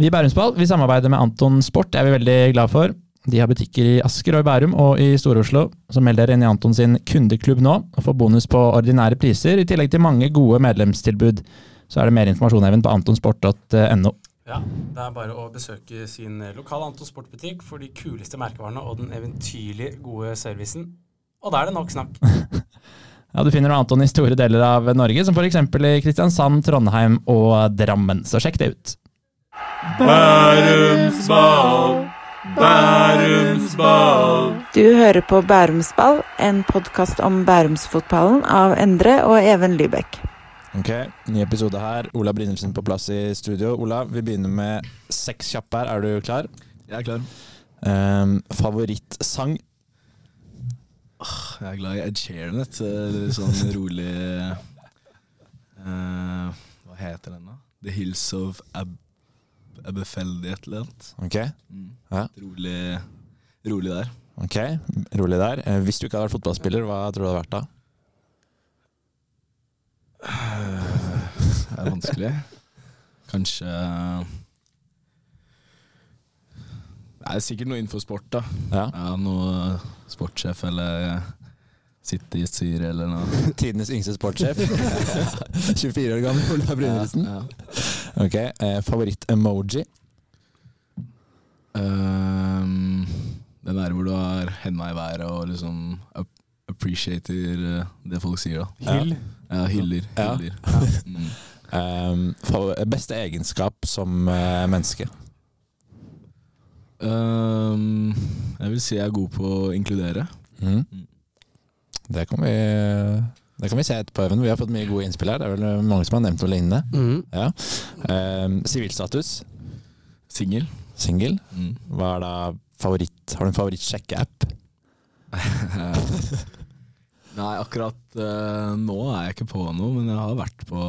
Vi i Bærumsball vi samarbeider med Anton Sport, det er vi veldig glad for. De har butikker i Asker og i Bærum og i Stor-Oslo. Så meld dere inn i Anton sin kundeklubb nå og få bonus på ordinære priser, i tillegg til mange gode medlemstilbud. Så er det mer informasjon Even, på antonsport.no. Ja, Det er bare å besøke sin lokale Anton Sportbutikk for de kuleste merkevarene og den eventyrlig gode servicen. Og da er det nok snakk. Ja, Du finner Anton i store deler av Norge, som f.eks. i Kristiansand, Trondheim og Drammen. Så sjekk det ut. Bærumsball, Bærumsball. Du hører på Bærumsball, en podkast om bærumsfotballen av Endre og Even Lybekk. Ok, ny episode her. Ola Brynildsen på plass i studio. Ola, vi begynner med seks kjappe her. Er du klar? Jeg er klar. Um, favorittsang? Jeg er glad i Ed Sheeran. vet eh, sånn rolig uh, Hva heter den, da? The Hills of Ab Abefeldi, et eller annet. Ok, Mm. Ja. Rolig, rolig der. ok, rolig der. Eh, hvis du ikke hadde vært fotballspiller, hva tror du det hadde vært da? Det er vanskelig. Kanskje Det er sikkert noe innenfor sport, da. Ja. Ja, Noe sportssjef eller sitte i styre eller noe. Tidenes yngste sportssjef. 24 år gammel Ola Brynildsen. Ja, ja. Ok, eh, Favoritt-emoji? Um, den der hvor du har henda i været og liksom appreciater eh, det folk sier, da. Hyll. Ja, hyller. Ja. Mm. Um, beste egenskap som uh, menneske? Um, jeg vil si jeg er god på å inkludere. Mhm. Mm. Det kan vi det kan vi se etterpå, Even. Vi har fått mye gode innspill her. Det er vel mange som har nevnt noe lignende. Mm. Ja. Um, Sivilstatus? Singel. Singel? Mm. Hva er da favoritt Har du en favorittsjekkeapp? Nei, akkurat uh, nå er jeg ikke på noe, men jeg har vært på,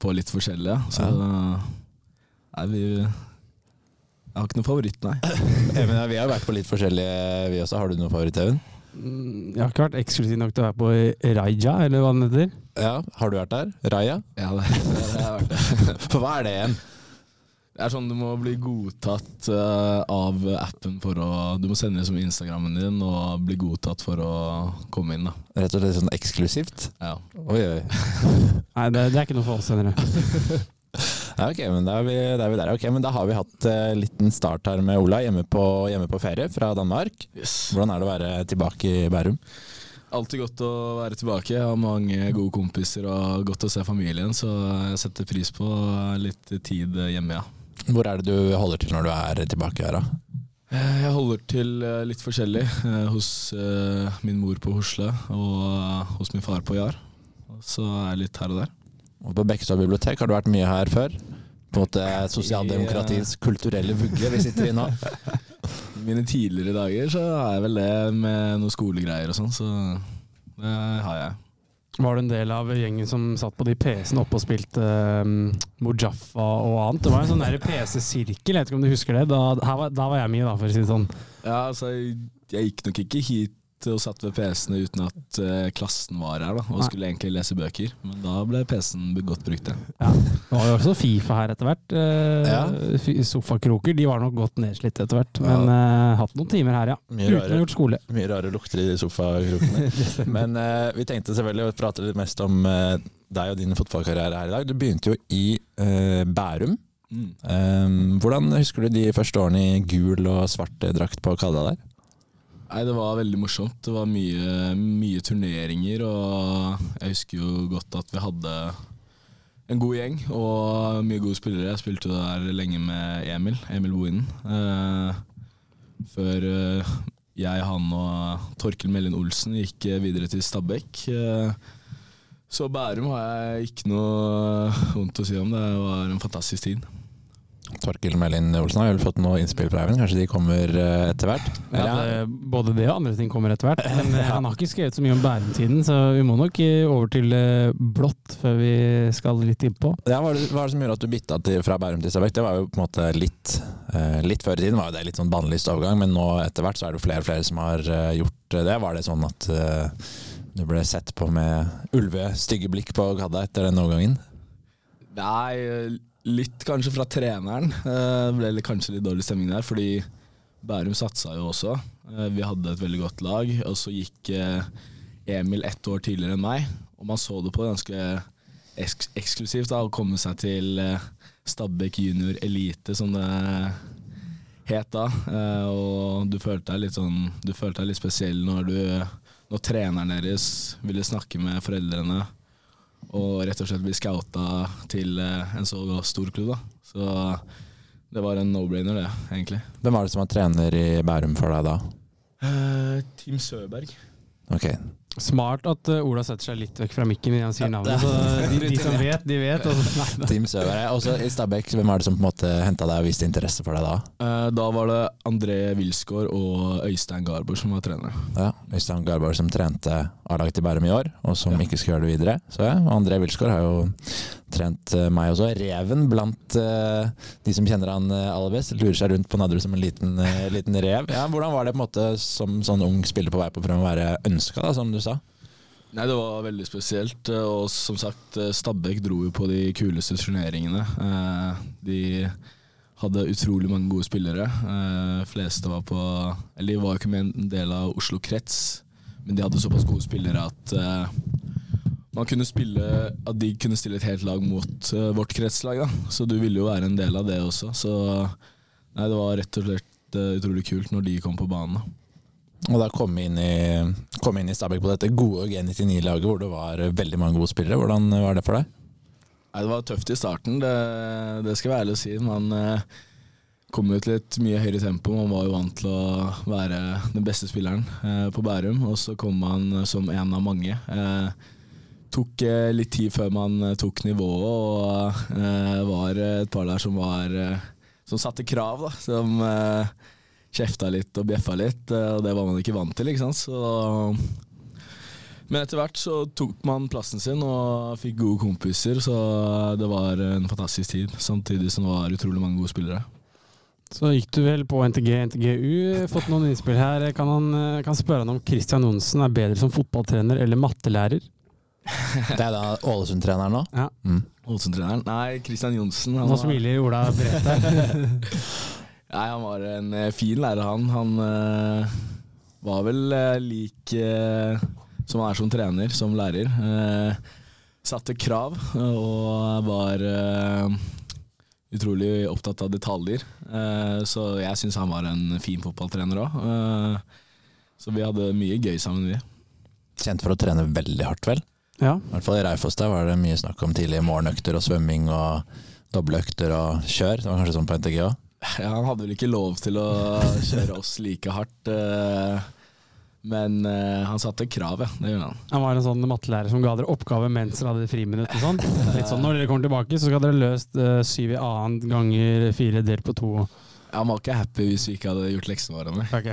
på litt forskjellige. Så nei, vi Jeg har ikke noen favoritt, nei. Even, ja, vi har vært på litt forskjellige, vi også. Har du noen favoritt, Even? Mm, Jeg har ikke vært eksklusiv nok til å være på Raja, eller hva den heter. Ja, har du vært der? Raja? Ja, det, det, det har vært der. For hva er det igjen? Det er sånn du må bli godtatt eh, av appen for å Du må sende det som Instagrammen din og bli godtatt for å komme inn, da. Rett og slett sånn eksklusivt? Ja. Oi, oi. Nei, det, det er ikke noe for oss, sendere. Ja, men da er vi, da er vi der. Ok, men da har vi hatt en liten start her med Ola hjemme på, hjemme på ferie fra Danmark. Hvordan er det å være tilbake i Bærum? Alltid godt å være tilbake. Jeg har mange gode kompiser og godt å se familien, så jeg setter pris på litt tid hjemme, ja. Hvor er det du holder til når du er tilbake her, da? Eh, Jeg holder til eh, litt forskjellig. eh, Hos eh, min mor på Hosle og eh, hos min far på Jar. Så er jeg litt her og der. Og på Bekkestad bibliotek har du vært mye her før? På en måte sosialdemokratiets kulturelle vugge vi sitter i nå. I mine tidligere dager så er jeg vel det med noen skolegreier og sånn, så det har jeg. Var du en del av gjengen som satt på de PC-ene oppe og spilte um, Mojaffa og annet? Det var en sånn PC-sirkel, jeg vet ikke om du husker det? Da, her var, da var jeg med, da, for å si det sånn. Ja, altså, jeg gikk nok ikke hit og satt ved PC-ene uten at uh, klassen var her, da, og Nei. skulle egentlig lese bøker. Men da ble PC-en godt brukt, ja. Ja. Det var jo også Fifa her etter hvert. Uh, Ja. Sofakroker de var nok godt nedslitt etter hvert, men uh, hatt noen timer her, ja. Mye Uten å ha rare, gjort skole. mye rare lukter i sofakrokene. Men vi tenkte selvfølgelig å prate litt mest om deg og din fotballkarriere her i dag. Du begynte jo i eh, Bærum. Mm. Um, hvordan husker du de første årene i gul og svart drakt på Kadda der? Nei, det var veldig morsomt. Det var mye, mye turneringer, og jeg husker jo godt at vi hadde en god gjeng og mye gode spillere. Jeg spilte jo der lenge med Emil, Emil Bohinen. Eh, før eh, jeg, han og Torkel Mellin Olsen gikk videre til Stabæk. Eh, så Bærum har jeg ikke noe vondt å si om. Det var en fantastisk tid. Torkel Melin Olsen har vel fått noe innspill fra Eivind, kanskje de kommer eh, etter hvert? Ja, det, både det og andre ting kommer etter hvert. Men eh, han har ikke skrevet så mye om Bærum-tiden, så vi må nok eh, over til blått før vi skal litt innpå. Ja, hva, er det, hva er det som gjorde at du bytta til, fra Bærum til Stabæk? Det var jo på en måte litt Litt før i tiden var jo det litt sånn bannlyst overgang, men nå etter hvert så er det jo flere og flere som har gjort det. Var det sånn at du ble sett på med ulve, stygge blikk på Gadda etter den overgangen? Nei, litt kanskje fra treneren. Eh, Det ble kanskje litt dårlig stemning der, fordi Bærum satsa jo også. Eh, Vi hadde et veldig godt lag, og så gikk eh, Emil ett år tidligere enn meg. Og man så det på ganske eks eksklusivt da, å komme seg til Stabæk junior elite, som det het da. Og du følte deg litt sånn Du følte deg litt spesiell når du Når treneren deres ville snakke med foreldrene og rett og slett bli scouta til eh, en så stor klubb. da. Så det var en no-brainer, det, egentlig. Hvem var det som var trener i Bærum for deg da? Uh, Team Søberg. Ok, Smart at uh, Ola setter seg litt vekk fra mikken når han sier navnet. Så de, de som vet, de vet. Team-søvere. Også i Stabæk, hvem er det som på en måte henta deg og viste interesse for deg da? Uh, da var det André Wilsgård og Øystein Garborg som var trenere. Ja, Øystein Garborg som trente A-laget til Bærum i år, og som ikke skulle gjøre det videre. Så ja, og André Wilsgård har jo trent eh, meg også. Reven blant eh, de som kjenner han eh, aller best. Lurer seg rundt på Nadderud som en liten, liten rev. Ja, Hvordan var det på en måte som sånn ung spiller på vei på å være ønska, som du sa? Nei, det var veldig spesielt. Og som sagt, Stabæk dro jo på de kuleste turneringene. De hadde utrolig mange gode spillere. Fleste var på Eller de var jo ikke med en del av Oslo krets, men de hadde såpass gode spillere at man kunne spille At de kunne stille et helt lag mot uh, vårt kretslag. Da. Så du ville jo være en del av det også. Så nei, det var rett og slett uh, utrolig kult når de kom på banen. da. Og da kom inn i, kom inn i Stabæk på dette gode G99-laget hvor det var veldig mange gode spillere. Hvordan var det for deg? Nei, det var tøft i starten, det, det skal jeg være ærlig å si. Man eh, kom ut til et mye høyere tempo. Man var jo vant til å være den beste spilleren eh, på Bærum, og så kom man som en av mange. Eh, tok eh, litt tid før man eh, tok nivået, og det var et par der som var eh, Som satte krav, da. Som eh, kjefta litt og bjeffa litt, eh, og det var man ikke vant til, ikke sant. Så men etter hvert så tok man plassen sin og fikk gode kompiser, så det var en fantastisk tid. Samtidig som det var utrolig mange gode spillere. Så gikk du vel på NTG, NTGU, fått noen innspill her. Kan han eh, kan spørre han om Christian Johnsen er bedre som fotballtrener eller mattelærer? Det er da Ålesund-treneren nå? Ja. Mm. Ålesund-treneren? Nei, Christian Johnsen. Nå smiler Ola bredt her. Nei, han var en eh, fin lærer, han. Han eh, var vel eh, lik eh, som han er som trener, som lærer. Eh, satte krav og var utrolig opptatt av detaljer. Eh, så jeg syns han var en fin fotballtrener òg. så vi hadde mye gøy sammen, vi. Kjent for å trene veldig hardt, vel? Ja. I hvert fall i Raufoss der var det mye snakk om tidlige morgenøkter og svømming og dobbeltøkter og kjør. Det var kanskje sånn på NTG òg? Ja, han hadde vel ikke lov til å kjøre oss like hardt. eh, men uh, han satte krav, ja. Det gjorde han. Han var en sånn mattelærer som ga dere oppgave mens dere hadde friminutt og sånn. Litt sånn når dere kommer tilbake, så skal dere løst uh, syv i annet ganger fire delt på to. Han var ikke happy hvis vi ikke hadde gjort leksene våre. Med.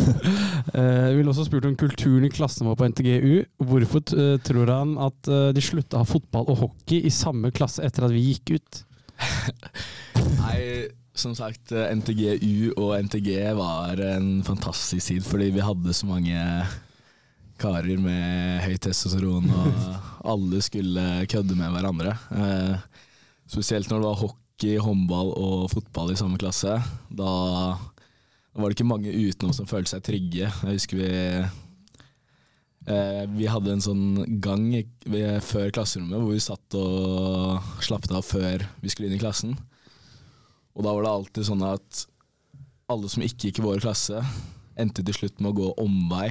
Ok. Eh, Vi ville også spurt om kulturen i klassen vår på NTGU. Hvorfor eh, tror han at eh, de slutta å ha fotball og hockey i samme klasse etter at vi gikk ut? Nei, som sagt, NTGU og NTG var en fantastisk tid, fordi vi hadde så mange karer med høy testosteron, og alle skulle kødde med hverandre. Spesielt når det var hockey, håndball og fotball i samme klasse. Da var det ikke mange utenom som følte seg trygge. Jeg husker vi eh, Vi hadde en sånn gang ved, før klasserommet hvor vi satt og slappet av før vi skulle inn i klassen. Og da var det alltid sånn at alle som ikke gikk i vår klasse, endte til slutt med å gå omvei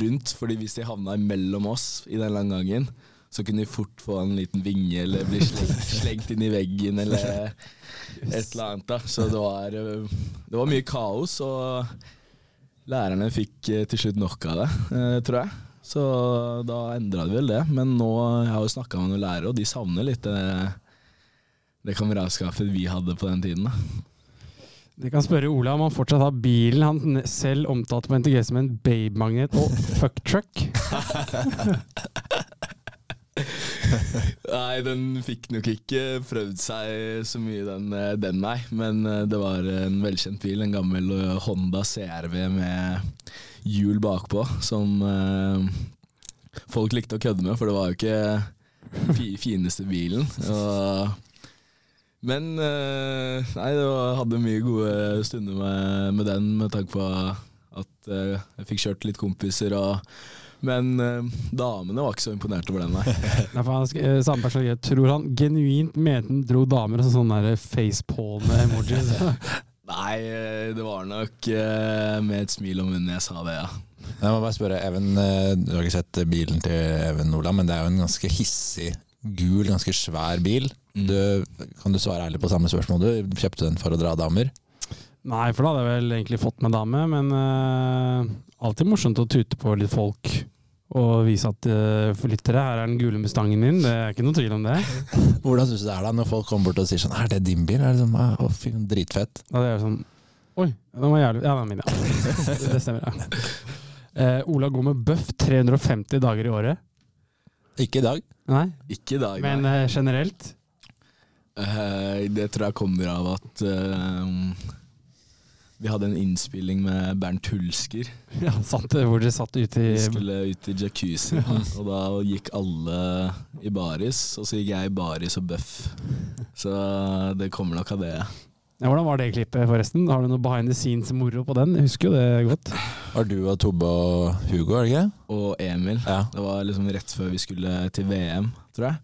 rundt. Fordi hvis de havna mellom oss i den lange gangen, så kunne de fort få en liten vinge eller bli slengt, slengt inn i veggen eller et eller annet. da. Så det var, eh, det var mye kaos, og lærerne fikk eh, til slutt nok av det, eh, tror jeg. Så da endra de vel det. Men nå jeg har jo snakka med noen lærere, og de savner litt det, det kameratskapet vi hadde på den tiden. da. Vi kan spørre Ola om han fortsatt har bilen han selv omtalte på NTG som en babemagnet og fucktruck. Nei, den fikk nok ikke prøvd seg så mye, den, eh, den nei. Men eh, det var en velkjent bil, en gammel eh, Honda CRV med hjul bakpå, som eh, folk likte å kødde med, for det var jo ikke fi fineste bilen. Og Men eh, nei, det var, hadde mye gode stunder med, med den, med tanke på at eh, jeg fikk kjørt litt kompiser. Og, men uh, damene var ikke så imponert over den, nei. Nei, for han, eh, samme person, jeg tror han genuint mente han dro damer og sånne facepalme emojis. Nei, eh, det var nok uh, med et smil om munnen jeg sa det, ja. Jeg må bare spørre, Even, du har ikke sett bilen til Even Nordland, men det er jo en ganske hissig, gul, ganske svær bil. Mm. Du, kan du svare ærlig på samme spørsmål? Du kjøpte den for å dra damer? Nei, for da hadde jeg vel egentlig fått med dame, men uh, alltid morsomt å tute på litt folk. Og vise at uh, for lyttere, her er den gule Mustangen min. Det er ikke noe tvil om det. Hvordan syns du det er da når folk kommer bort og sier sånn Er det din bil? Er det sånn, «Ah, å, fy, dritfett. Da er jo sånn Oi, den var jævlig Ja, den er min, ja. Det, det stemmer, ja. Uh, Ola går med bøff 350 dager i året. Ikke i dag. Nei, Ikke i dag, nei. men uh, generelt Uh, det tror jeg kommer av at eh, vi hadde en innspilling med Bernt Hulsker. ja, satt, Hvor dere satt ute i Vi skulle ut i jacuzzi, og da gikk alle i baris, og så gikk jeg i baris og bøff. Så det kommer nok av det. ja, Hvordan var det klippet, forresten? Har du noe behind the scenes moro på den? Jeg husker jo det godt. Har du og Tobbe og Hugo, er det ikke? Og Emil. Ja. Det var liksom rett før vi skulle til VM, tror jeg.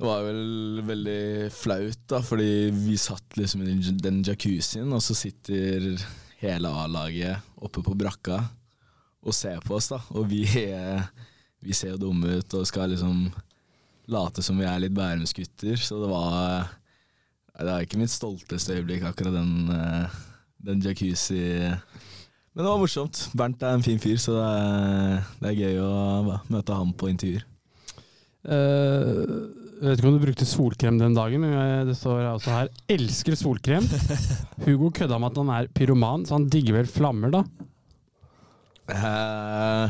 Det var vel veldig flaut, da, fordi vi satt liksom i den- jacuzzien, og så sitter hele A-laget oppe på brakka og ser på oss, da. Og vi, vi ser jo dumme ut og skal liksom late som vi er litt Bærumsgutter, så det var Det var ikke mitt stolteste øyeblikk, akkurat den, eh, den jacuzzi... Men det var morsomt. Bernt er en fin fyr, så det er, det er gøy å møte ham på intervjuer. Eh, jeg vet ikke om du brukte solkrem den dagen, men det står også her 'elsker solkrem'. Hugo kødda med at han er pyroman, så han digger vel flammer, da. Uh,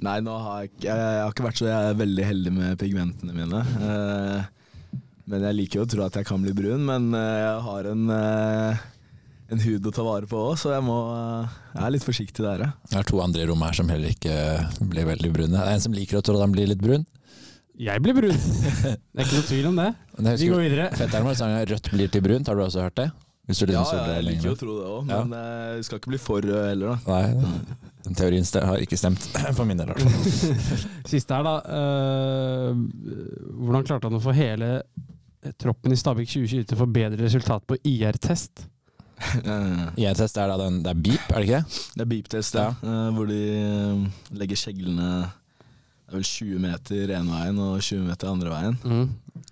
nei, nå har jeg, jeg, jeg har ikke vært så jeg er veldig heldig med pigmentene mine. Uh, men jeg liker jo å tro at jeg kan bli brun, men uh, jeg har en, en hud å ta vare på òg, så jeg, må, jeg er litt forsiktig der. Det er to andre i rommet her som heller ikke blir veldig brune. Det er en som liker å tro at han blir litt brun. Jeg blir brun. Det er ikke noe tvil om det. Vi går videre. fetteren vår sang 'Rødt blir til brunt', har du også hørt det? Hvis du Ja, liksom jeg liker jo å tro det òg, men ja. jeg skal ikke bli for rød heller, da. Nei, den teorien har ikke stemt for min del. i hvert fall. Siste her, da. eh, hvordan klarte han å få hele troppen i Stabæk 2020 til å få bedre resultat på IR-test? Eh, IR-test er da den Det er beep, er det ikke? Det er beep-test, ja. ja. hvor de eh, legger kjeglene Det er vel 20 meter ene veien og 20 meter andre veien. Mm.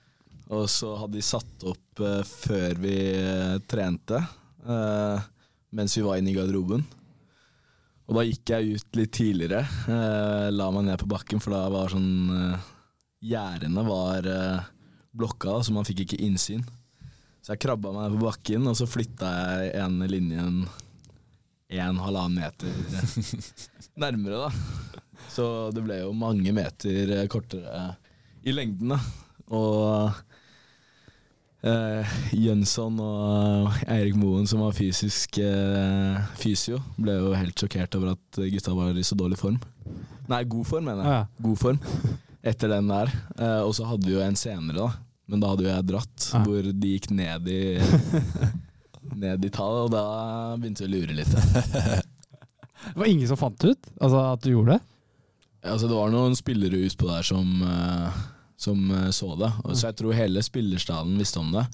Og så hadde de satt opp uh, før vi uh, trente, uh, mens vi var inne i garderoben. Og da gikk jeg ut litt tidligere, la meg ned på bakken, for da var sånn uh, Gjerdene var blokka, så man fikk ikke innsyn. Så jeg krabba meg ned på bakken, og så flytta jeg ene linjen en halvannen meter nærmere, da. Så det ble jo mange meter eh, kortere i lengden, da. Og eh, Jønsson og Eirik Moen, som var fysisk eh, fysio, ble jo helt sjokkert over at gutta var i så dårlig form. Nei, god form, mener jeg. Ja. God form. Etter den der. Eh, og så hadde vi jo en senere, da. Men da hadde jo jeg dratt, ja. hvor de gikk ned i Ned i tall, og da begynte vi å lure litt. Det var ingen som fant ut altså, at du gjorde det? Altså, det var noen spillere utpå der som, eh, som eh, så det. Og så jeg tror hele spillerstaden visste om det.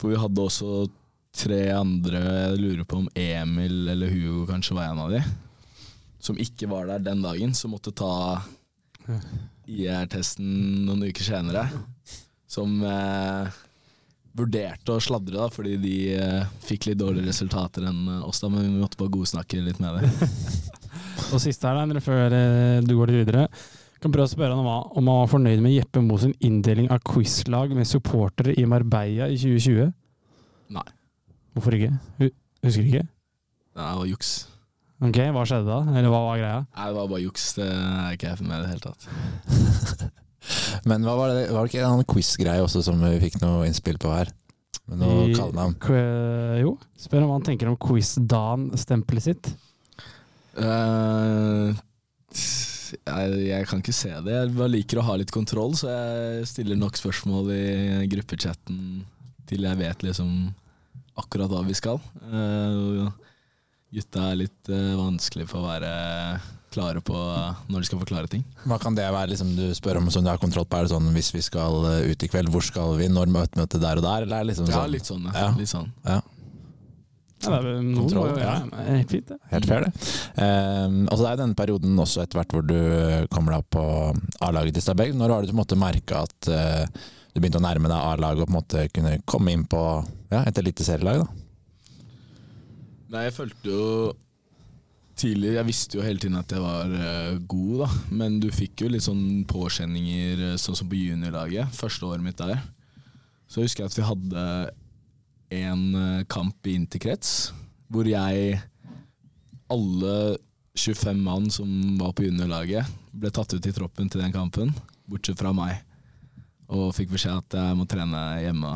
For vi hadde også tre andre, jeg lurer på om Emil eller Hugo kanskje var en av de, som ikke var der den dagen, som måtte ta IR-testen noen uker senere. Som eh, vurderte å sladre, da, fordi de eh, fikk litt dårligere resultater enn eh, oss, da, men vi måtte bare godsnakke litt med det. Og siste her, da, før eh, du går litt videre. Kan prøve å spørre han om han- var fornøyd med Jeppe Moes inndeling av quizlag med supportere i Marbella i 2020? Nei. Hvorfor ikke? Husker du ikke? Det var juks. Ok, Hva skjedde da? Eller hva var greia? Nei, det var bare juks. Det er ikke jeg med i det hele tatt. Men hva var det, var det ikke en quiz-greie også som vi fikk noe innspill på her? Med noe I- kallenavn. Jo, spør om han tenker om Quiz-Dan-stempelet sitt. Eh, Jeg, jeg kan ikke se det. Jeg bare liker å ha litt kontroll, så jeg stiller nok spørsmål i gruppechatten til jeg vet liksom akkurat hva vi skal. Uh, gutta er litt uh, vanskelig for å være klare på når de skal forklare ting. Hva kan det være liksom, du spør om som du har kontroll på? Er det sånn hvis vi skal ut i kveld, hvor skal vi? Når møter møte der og der? Eller er det liksom Ja, sånn? litt sånn. Ja. Ja. Litt sånn. Ja, Ja, det er Kontroll, ja. Helt fint, det. helt fair, det. Um, altså det er denne perioden også etter hvert hvor du kommer deg opp på A-laget til Stabæk. Når har du på en måte merka at uh, du begynte å nærme deg A-laget og på en måte kunne komme inn på ja, et eliteserielag? Nei, jeg følte jo tidlig Jeg visste jo hele tiden at jeg var uh, god, da. Men du fikk jo litt sånn påkjenninger, eh, sånn som på juniorlaget. Første året mitt der. Så jeg husker jeg at vi hadde en eh, kamp i interkrets hvor jeg Alle 25 mann som var på juniorlaget, ble tatt ut i troppen til den kampen, bortsett fra meg. Og fikk beskjed at jeg må trene hjemme.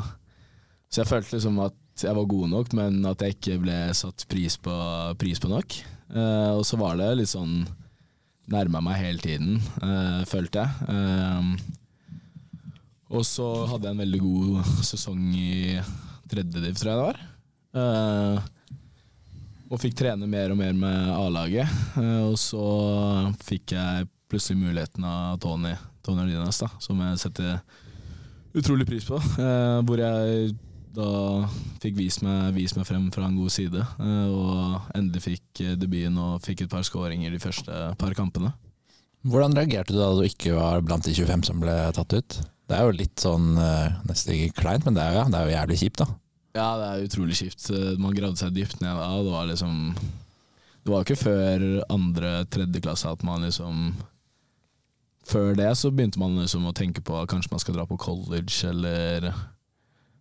Så jeg følte liksom at jeg var god nok, men at jeg ikke ble satt pris på, pris på nok. Eh, og så var det litt sånn Nærma meg hele tiden, eh, følte jeg. Eh, og så hadde jeg en veldig god sesong i tredje div, tror jeg det var. Uh, og fikk trene mer og mer med A-laget. Uh, og så fikk jeg plutselig muligheten av Tony, Tony Ardinas, da, som jeg setter utrolig pris på. Uh, hvor jeg da fikk vist meg, vist meg frem fra en god side. og endelig fikk debuten og fikk et par skåringer de første par kampene. Hvordan reagerte du da du ikke var blant de 25 som ble tatt ut? Det er jo litt sånn eh, nesten ikke kleint, men det er, jo- ja, det er jo jævlig kjipt, da. Ja, det er utrolig kjipt. Eh, Man gravde seg dypt ned da. Det var liksom Det var ikke før andre, tredje klasse at man liksom Før det så begynte man liksom å tenke på at kanskje man skal dra på college, eller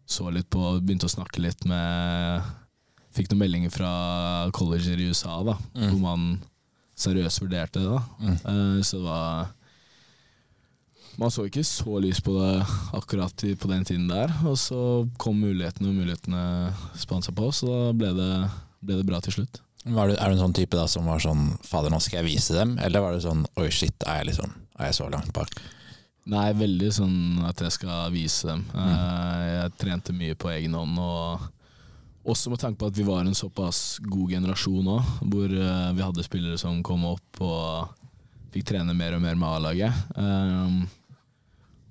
så litt på Begynte å snakke litt med Fikk noen meldinger fra colleger i USA, da, Mm. hvor man seriøst vurderte det. da. Mm. Eh, Så det var Man så ikke så lyst på det akkurat på den tiden der. Og så kom mulighetene, og mulighetene spant seg på, så da ble det, ble det bra til slutt. Var du, er du en sånn type da som var sånn Fader, nå skal jeg vise dem? Eller var det sånn Oi, shit, er jeg liksom Er jeg så langt bak? Nei, veldig sånn at jeg skal vise dem. Mm. Jeg trente mye på egen hånd, og også med tanke på at vi var en såpass god generasjon òg, hvor eh, vi hadde spillere som kom opp og fikk trene mer og mer med A-laget.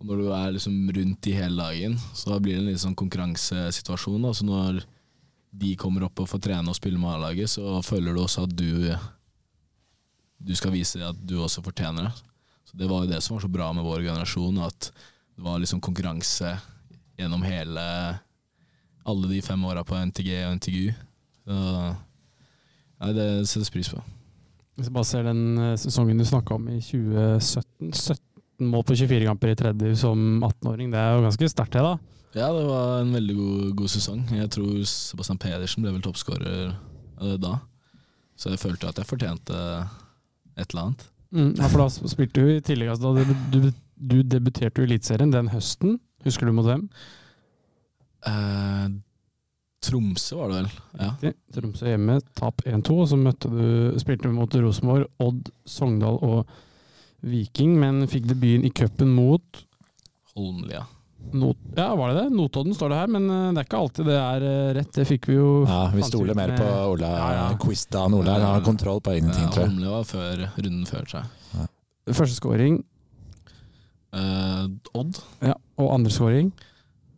Og når du er liksom rundt i hele dagen, så blir det en litt sånn konkurransesituasjon. Altså når de kommer opp og får trene og spille med A-laget, så føler du også at du Du skal vise at du også fortjener det. Så Det var jo det som var så bra med vår generasjon, at det var liksom konkurranse gjennom hele alle de fem åra på NTG og NTGU. Så, nei, det settes pris på. Hvis jeg bare ser den eh, sesongen du snakka om i 2017, 17 mål på 24 kamper i tredje som 18-åring, det er jo ganske sterkt det, da. Ja, det var en veldig god, god sesong. Jeg tror Sebastian Pedersen ble vel toppskårer eh, da. Så jeg følte at jeg fortjente et eller annet. Mm, ja, for da spilte du i tillegg altså, da du, du debuterte i Eliteserien den høsten. Husker du mot hvem? Eh, Tromsø var det vel? Ja. Tromsø hjemme, tap 1-2. Og så møtte du, spilte du mot Rosenborg, Odd, Sogndal og Viking, men fikk debuten i cupen mot Holmlia. Not ja, var det det? Notodden står det her, men eh, det er ikke alltid det er eh, rett. Det fikk vi jo Ja, vi stoler mer på Ola. Ja, ja. Quiz-Dan Ola. Han har kontroll på egne ting, tror jeg. Holmlia var før, runden før, seg. Ja. Første scoring Eh, Odd. ja, og andre scoring.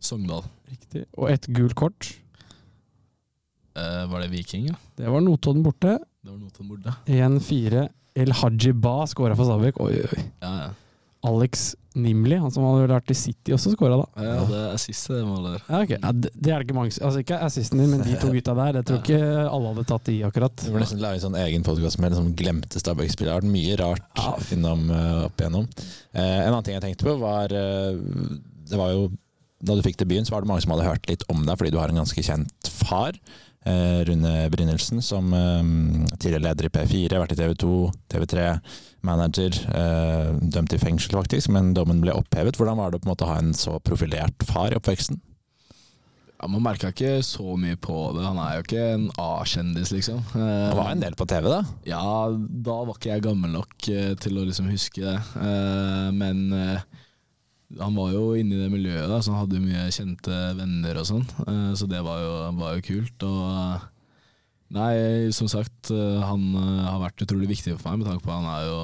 Sogndal. Riktig. Og ett gult kort. Eh, var det Viking, ja? Det var Notodden borte. Det var Notodden borte. 1-4. El Haji Ba skåra for Stabæk. Oi, oi, oi. Ja, ja. Alex Nimli, han som hadde vært i City, også skåra da. Ja, det er siste det målet der. Ja, ok. ja, det, det er det ikke mange Altså ikke assisten din, men de to gutta der. Jeg tror ikke alle hadde tatt de, akkurat. Vi må nesten lage en sånn egen podkast med liksom glemte Stabæk-spillere. Det har vært mye rart Ja. innom eh, opp igjennom. Eh, en annen ting jeg tenkte på, var eh, Det var jo Da du fikk debuten, så var det mange som hadde hørt litt om deg, fordi du har en ganske kjent far. Eh, Rune Brynildsen, som eh, tidligere leder i P4, vært i TV 2, TV3, manager. eh, dømt i fengsel, faktisk, men dommen ble opphevet. Hvordan var det å ha en så profilert far i oppveksten? Ja, Man merka ikke så mye på det. Han er jo ikke en A-kjendis, liksom. Han var en del på TV, da. Ja, da var ikke jeg gammel nok til å liksom huske det. Men han var jo inne i det miljøet, da, så han hadde mye kjente venner og sånn. Eh, så det var jo, var jo kult. Og eh, nei, som sagt, eh, han har vært utrolig viktig for meg, med tanke på at han er jo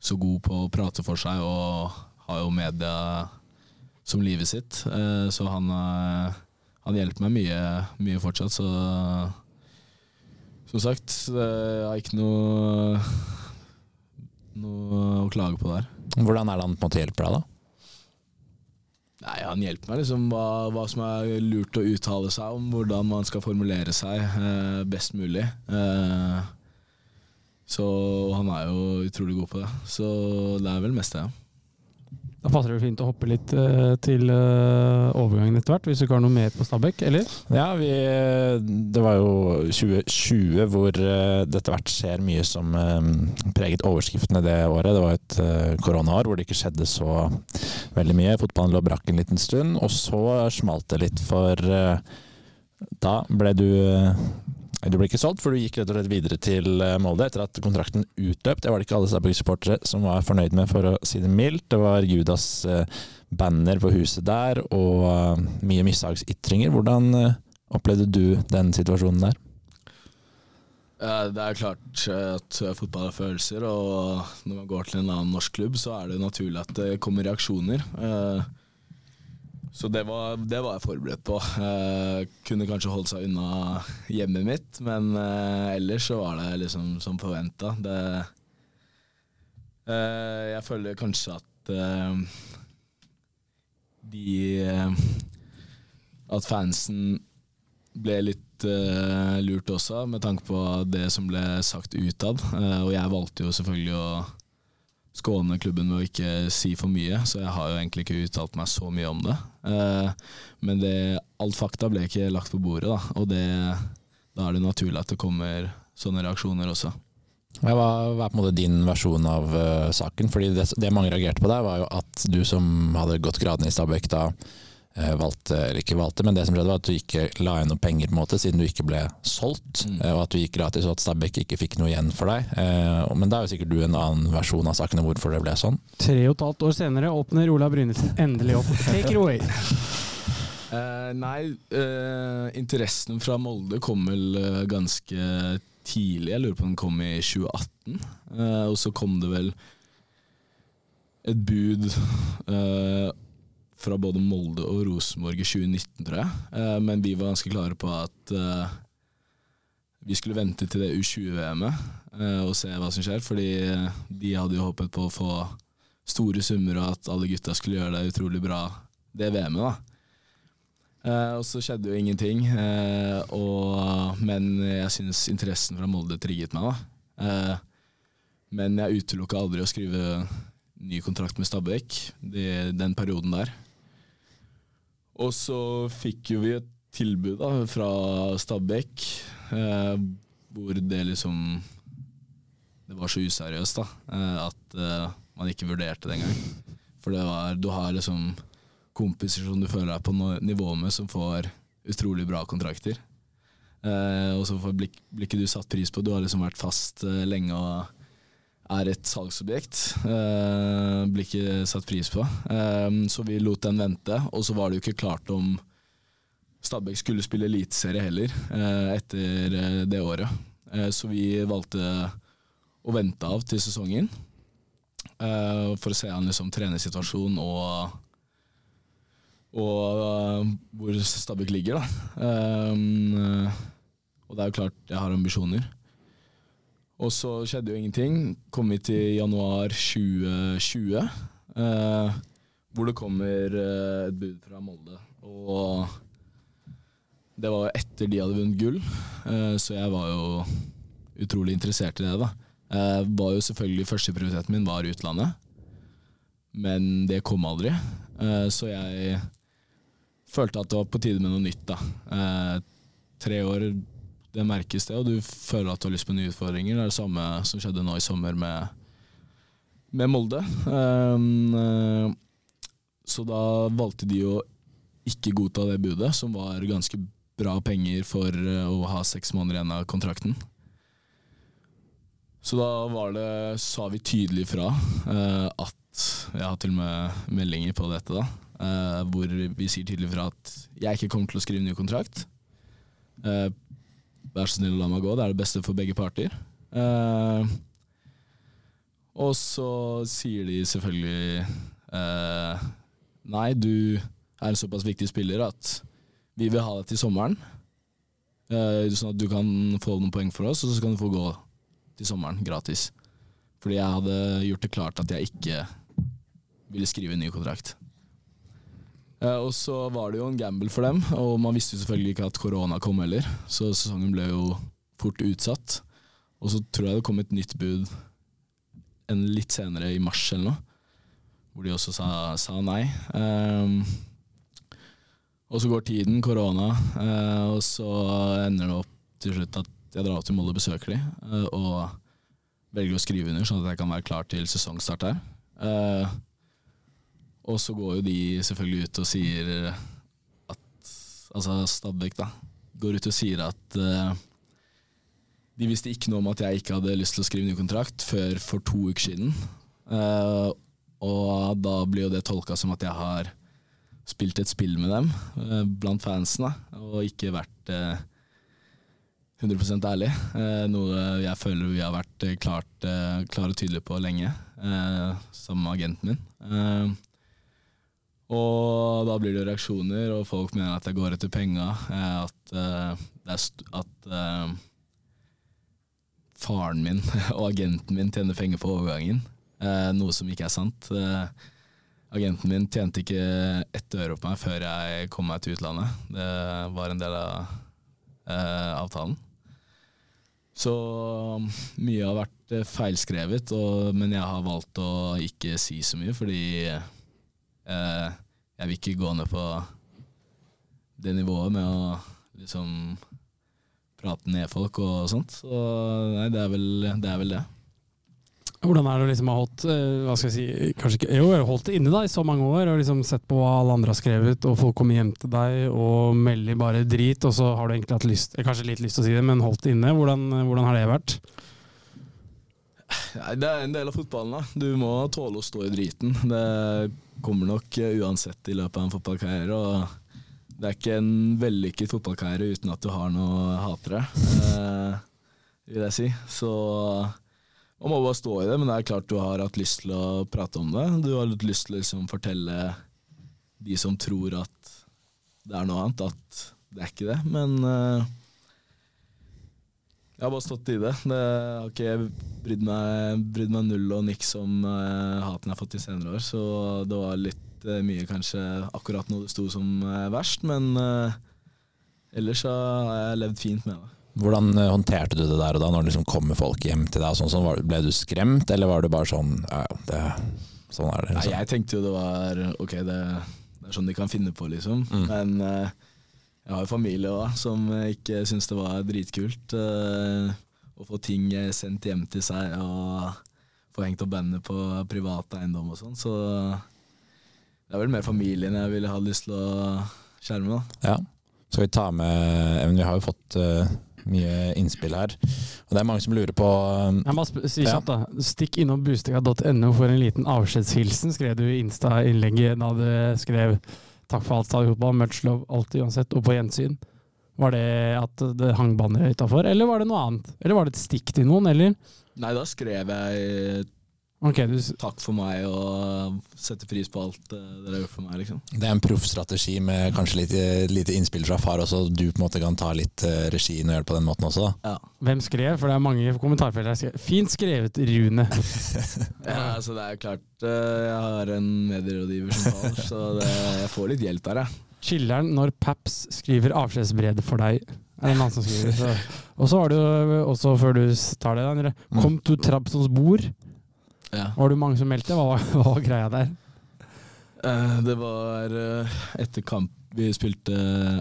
så god på å prate for seg og har jo media som livet sitt. Så han, han hjelper meg mye, mye fortsatt, så som sagt, jeg har ikke noe, noe å klage på der. Hvordan er det han på en måte hjelper deg, da? Nei, Han hjelper meg liksom hva, hva som er lurt å uttale seg om, hvordan man skal formulere seg eh, best mulig. Eh, så han er jo utrolig god på det. Så det er vel mest det. Da passer det fint å hoppe litt uh, til uh, overgangen etter hvert, hvis du ikke har noe mer på Stabæk, eller? Ja, vi, det var jo 2020 hvor uh, det hvert skjer mye som eh, preget overskriftene det året. Det var et eh, koronaår hvor det ikke skjedde så veldig mye. Fotballen lå brakk en liten stund, og så smalt det litt, for eh, da ble du eh, du ble ikke solgt, for du gikk rett og slett videre til eh, Molde etter at kontrakten utløp. Det var det ikke alle Stabæk-supportere som var fornøyd med, for å si det mildt. Det var Judas eh, banner på huset der, og eh, mye mishagsytringer. Hvordan opplevde du den situasjonen der? Det er klart at fotball har følelser, og når man går til en annen norsk klubb, så er det naturlig at det kommer reaksjoner. Så det var, det var jeg forberedt på. Eh, Kunne kanskje holdt seg unna hjemmet mitt, men eh, ellers så var det liksom som forventa. Jeg føler kanskje at eh, de eh, At fansen ble litt eh, lurt også, med tanke på det som ble sagt utad. Eh, og jeg valgte jo selvfølgelig å skåne klubben med å ikke si for mye, så jeg har jo egentlig ikke uttalt meg så mye om det. Eh, men det, alt fakta ble ikke lagt på bordet, da, og det, da er det naturlig at det kommer sånne reaksjoner også. Hva hva er på en måte din versjon av uh, saken? Fordi det, det mange reagerte på der, var jo at du som hadde gått gradene i Stabæk da valgte, eller ikke valgte, men det som skjedde var at du ikke la igjen noe penger på en måte, siden du ikke ble solgt, Mm. eh, og at du gikk gratis og at Stabæk ikke fikk noe igjen for deg. Eh, men da er jo sikkert du en annen versjon av sakene hvorfor det ble sånn. Tre og et halvt år senere åpner Ola Brynesen endelig opp. Take it away. Uh, nei, uh, interessen fra Molde kom vel eh, ganske tidlig. Jeg lurer på om den kom i 2018. Eh, og så kom det vel et bud eh, fra både Molde og Rosenborg i 2019, tror jeg. Eh, men vi var ganske klare på at eh, vi skulle vente til det U20-VM-et eh, og se hva som skjer. Fordi de hadde jo håpet på å få store summer, og at alle gutta skulle gjøre det utrolig bra det VM-et. da. Og så skjedde jo ingenting, og, men jeg syns interessen fra Molde trigget meg. da. Men jeg utelukka aldri å skrive ny kontrakt med Stabæk de, den perioden der. Og så fikk jo vi et tilbud da, fra Stabæk, eh, hvor det liksom Det var så useriøst da, eh, at eh, man ikke vurderte det engang. For det var, du har liksom kompiser som du føler deg på nivå med, som får utrolig bra kontrakter. Eh, og så blir ikke du satt pris på. Du har liksom vært fast eh, lenge og er et salgsobjekt. Eh, blir ikke satt pris på. Eh, så vi lot den vente, og så var det jo ikke klart om Stabæk skulle spille eliteserie heller eh, etter eh, det året. Eh, så vi valgte å vente av til sesongen eh, for å se an liksom trenersituasjonen og og hvor Stabæk ligger, da. Og det er jo klart jeg har ambisjoner. Og så skjedde jo ingenting. Kom vi til januar 2020, eh, hvor det kommer eh, et bud fra Molde. Og det var etter de hadde vunnet gull, eh, så jeg var jo utrolig interessert i det. da. Var jo selvfølgelig Førsteprioriteten min var utlandet, men det kom aldri. Eh, så jeg følte at det var på tide med noe nytt. da. Eh, tre år, det merkes det, og du føler at du har lyst på nye utfordringer. Det er det samme som skjedde nå i sommer med, med Molde. Um, så da valgte de å ikke godta det budet, som var ganske bra penger for eh, å ha seks måneder igjen av kontrakten. Så da det, sa vi tydelig fra uh, at Jeg har til og med meldinger på dette, da. Uh, hvor vi sier tydelig fra at jeg ikke kommer til å skrive ny kontrakt. Eh, vær så snill å la meg gå. Det er det beste for begge parter. Eh, og så sier de selvfølgelig eh, Nei, du er en såpass viktig spiller at vi vil ha deg til sommeren. Eh, sånn at du kan få noen poeng for oss, og så kan du få gå til sommeren gratis. Fordi jeg hadde gjort det klart at jeg ikke ville skrive en ny kontrakt. Eh, og så var det jo en gamble for dem, og man visste jo selvfølgelig ikke at korona kom heller, så sesongen ble jo fort utsatt. Og så tror jeg det kom et nytt bud en litt senere, i mars eller noe, hvor de også sa, sa nei. Um, og så går tiden, korona, uh, og så ender det opp til slutt at jeg drar til Molde og besøker de, uh, og velger å skrive under, sånn at jeg kan være klar til sesongstart her. Eh, og så går jo de selvfølgelig ut og sier at Altså Stabæk, da. Går ut og sier at uh, de visste ikke noe om at jeg ikke hadde lyst til å skrive ny kontrakt før for to uker siden. Uh, og da blir jo det tolka som at jeg har spilt et spill med dem uh, blant fansen, da, og ikke vært uh, 100 ærlig. Eh, noe jeg føler vi har vært eh, klart, eh, klare og tydelige på lenge, som agenten min. Og da blir det reaksjoner, og folk mener at jeg går etter penga. Eh, at eh, at eh, faren min og agenten min tjener penger på overgangen. Noe som ikke er sant. Agenten min tjente ikke ett øre på meg før jeg kom meg til utlandet. Det var en del av avtalen. Så mye har vært feilskrevet, og, men jeg har valgt å ikke si så mye, fordi jeg vil ikke gå ned på det nivået med å liksom prate ned folk og sånt. Så nei, det er vel det. Er vel det. Hvordan er det å liksom ha holdt eh, hva skal jeg si, kanskje ikke, jo, holdt det inne da i så mange år, og liksom sett på hva alle andre har skrevet, og folk kommer hjem til deg og melder bare drit, og så har du egentlig hatt lyst, eh, kanskje litt lyst til å si det, men holdt det inne. Hvordan, hvordan har det vært? Nei, det er en del av fotballen. da. Du må tåle å stå i driten. Det kommer nok eh, uansett i løpet av en fotballkarriere. og Det er ikke en vellykket fotballkarriere uten at du har noe hatere, eh, vil jeg si. Så man må bare stå i det, men det er klart du har hatt lyst til å prate om det. Du har hatt lyst til å liksom fortelle de som tror at det er noe annet, at det er ikke det. Men eh, jeg har bare stått i det. Det har ikke brydd meg, brydd meg null og niks om uh, haten jeg har fått i senere år. Så det var litt uh, mye kanskje akkurat når det sto som uh, verst, men ellers så har jeg levd fint med det. Hvordan håndterte du det der og da, når det liksom kommer folk hjem til deg? Sånn, sånn, var, ble du skremt, eller var det bare sånn ja, det, sånn er det? Nei, Liksom. jeg tenkte jo det var ok, det, det er sånn de kan finne på, liksom. Mm. Men jeg har jo familie òg som ikke syns det var dritkult. å få ting sendt hjem til seg og få hengt opp bandet på privat eiendom og sånn. Så det er vel mer familien jeg ville ha lyst til å skjerme. da. Ja. Skal vi ta med Even, Vi har jo fått uh, mye innspill her. Og det er mange som lurer på um, Jeg må si Ja. kjapt, da. Stikk innom bustega.no for en liten avskjedshilsen, skrev du i Insta-innlegget da du skrev 'Takk for alt, fotball, much love, alltid uansett', og på gjensyn. Var det at det hang bannere utafor, eller var det noe annet? Eller var det et stikk til noen, eller? Nei, da skrev jeg Ok, du, takk for meg og setter pris på alt eh, dere gjort for meg, liksom. Det er en proffstrategi med kanskje litt eh, lite innspill fra far også, du på en måte kan ta litt regi regien og gjøre det på den måten også. Ja. hvem skrev? For det er mange kommentarfelt her. Fint skrevet, Rune. Ja, altså det er klart eh, Jeg har en medierådgiver som far, så det, jeg får litt hjelp der, jeg. Chiller'n når Paps skriver avskjedsbrev for deg. Er det en annen som skriver? Og så har du jo også, før du tar det, Mm. kom to Trabzons bord. Ja. Var det mange som meldte? Hva hva var greia der? Eh, det var eh, etter kamp Vi spilte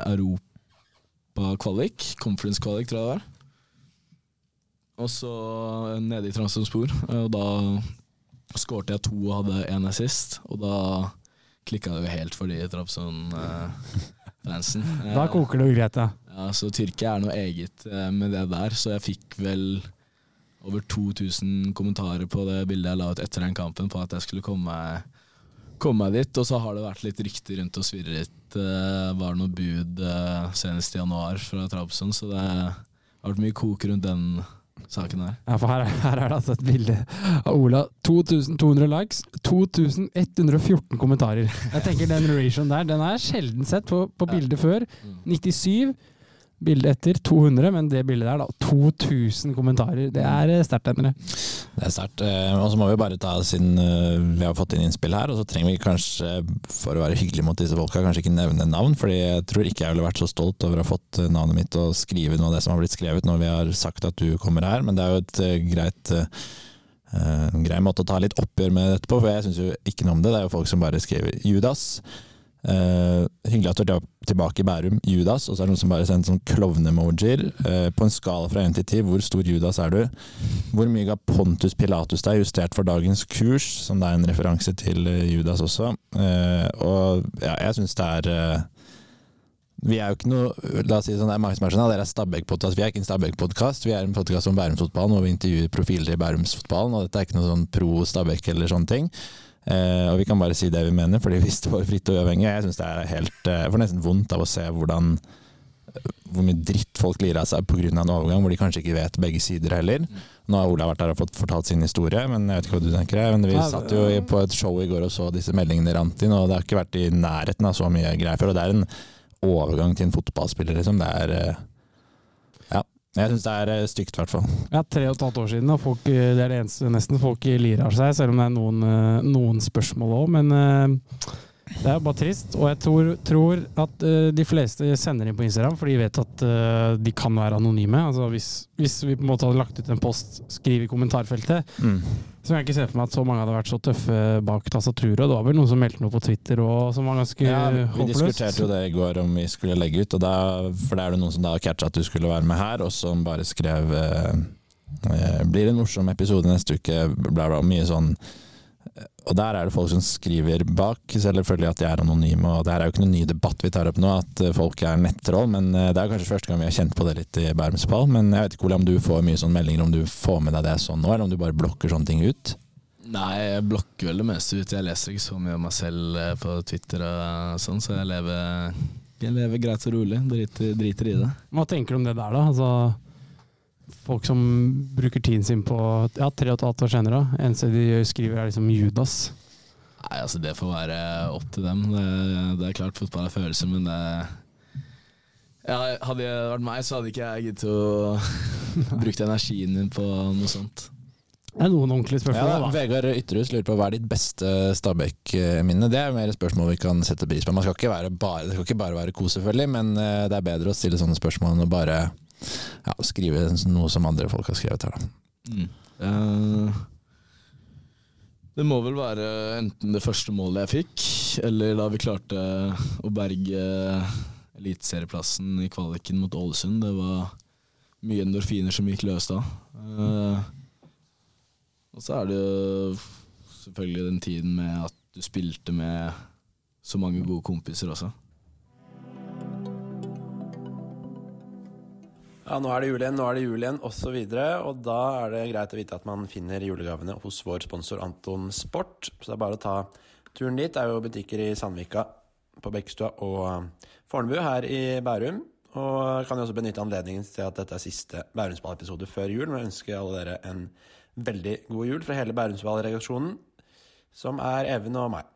Europa-kvalik. Conference-kvalik, tror jeg det var. Og så eh, nede i Tromsø spor. Og da skårte jeg to og hadde én assist. Og da klikka det jo helt for de Trabzon-fansen. Da koker det jo greit, ja. Ja, så Tyrkia er noe eget eh, med det der, så jeg fikk vel over 2000 kommentarer på det bildet jeg la ut etter den kampen på at jeg skulle komme meg, komme meg dit. Og så har det vært litt rykter rundt og svirret. Uh, var det noe bud uh, senest i januar fra Trabzon, så det har vært mye kok rundt den saken her. Ja, for her, her er det altså et bilde av Ola. 2200 likes, 2114 kommentarer. Jeg tenker Den ration der den er sjelden sett på, på bildet før. 97. Bildet etter 200, men det bildet der, da. 2000 kommentarer. Det er eh, sterkt, Endre. Det er sterkt. eh, Og så må vi bare ta, siden eh, vi har fått inn innspill her, og så trenger vi kanskje, for å være hyggelig mot disse folka, kanskje ikke nevne navn, fordi jeg tror ikke jeg ville vært så stolt over å ha fått navnet mitt og skrive noe av det som har blitt skrevet når vi har sagt at du kommer her, men det er jo et greit en grei måte å ta litt oppgjør med dette på, for jeg syns jo ikke noe om det. Det er jo folk som bare skriver Judas. Eh, hyggelig at du er tilbake i Bærum, Judas. Og så er det noen som bare sender sånn klovne-emojier. Eh, på en skala fra 1 til 10, hvor stor Judas er du? Hvor mye ga Pontus Pilatus deg, justert for dagens kurs? Som det er en referanse til eh, Judas også. Uh, og ja, jeg syns det er uh, vi er jo ikke noe La oss si sånn, det er mange som er sånn, dere er Stabæk-podkast. Vi er ikke en Stabæk-podkast, vi er en podkast om Bærumsfotballen og vi intervjuer profiler i Bærumsfotballen. Og dette er ikke noe sånn pro Stabæk eller sånne ting. Eh, og vi kan bare si det vi mener, fordi vi står fritt og uavhengig. Jeg syns det er helt eh, Jeg får nesten vondt av å se hvordan hvor mye dritt folk lirer av seg pga. en overgang hvor de kanskje ikke vet begge sider heller. Nå har Ola vært der og fått fortalt sin historie, men jeg vet ikke hva du tenker. Men vi satt jo på et show i går og så disse meldingene rant inn, og det har ikke vært i nærheten av så mye greier før. Og det er en overgang til en fotballspiller, liksom. Det er eh. Jeg syns det er eh, stygt, i hvert fall. Ja, tre og et halvt år siden, og folk, eh, det er det eneste nesten folk lirer seg, selv om det er noen, eh, noen spørsmål òg. Men det er jo bare trist. Og jeg tror, tror at de fleste sender inn på Instagram, for de vet at de kan være anonyme. Altså hvis, hvis vi på en måte hadde lagt ut en post, skriv i kommentarfeltet, så kan jeg ikke se for meg at så mange hadde vært så tøffe bak tastaturet. Det var vel noen som meldte noe på Twitter og som var ganske Ja, vi håpløst. diskuterte jo det i går om vi skulle legge ut, og da, for da er det noen som da catcha at du skulle være med her, og som bare skrev eh, eh, Blir det en morsom episode neste uke? Bla, bla. Mye sånn Og der er det folk som skriver bak, selvfølgelig at de er anonyme. Og det her er jo ikke noen ny debatt vi tar opp nå, at eh, folk er nettroll, men eh, det er kanskje første gang vi har kjent på det litt i Bærumsball. Men jeg vet ikke Ole, om du får mye sånne meldinger, om du får med deg det sånn nå, eller om du bare blokker sånne ting ut? Nei, jeg blokker vel det meste ut. Jeg leser ikke så mye om meg selv eh, på Twitter og sånn, så jeg lever, jeg lever greit og rolig. Driter, driter i det. Hva tenker du om det der, da? Altså, folk som bruker tiden sin på ja, tre og et halvt år senere. Eneste de skriver, er liksom Judas. Nei, altså Det får være opp til dem. Det, det er klart fotball er følelser, men det ja, Hadde det vært meg, så hadde ikke jeg giddet å bruke energien min på noe sånt. Det er noen ordentlige Ja, spørsmål, da. Vegard Ytterhus lurer på hva er ditt beste Stabæk-minne? Det er mer et spørsmål vi kan sette pris på. Man skal ikke være bare, det skal ikke bare være kos, selvfølgelig, men eh, det er bedre å stille sånne spørsmål enn å bare ja, skrive noe som andre folk har skrevet her. Da. Mm. Eh, det må vel være enten det første målet jeg fikk, eller da vi klarte å berge eliteserieplassen i kvaliken mot Ålesund. Det var mye endorfiner som gikk løs da. Eh, og så er det jo selvfølgelig den tiden med at du spilte med så mange gode kompiser også. Ja, nå er det jul igjen, nå er det jul igjen, osv. Og da er det greit å vite at man finner julegavene hos vår sponsor Anton Sport. Så det er bare å ta turen dit. Det er jo butikker i Sandvika, på Bekkestua og Fornebu her i Bærum. Og kan jo også benytte anledningen til at dette er siste Bærumsball-episode før jul. Men jeg ønsker alle dere en veldig god jul fra hele Bærumsball-redaksjonen, som er Even og meg.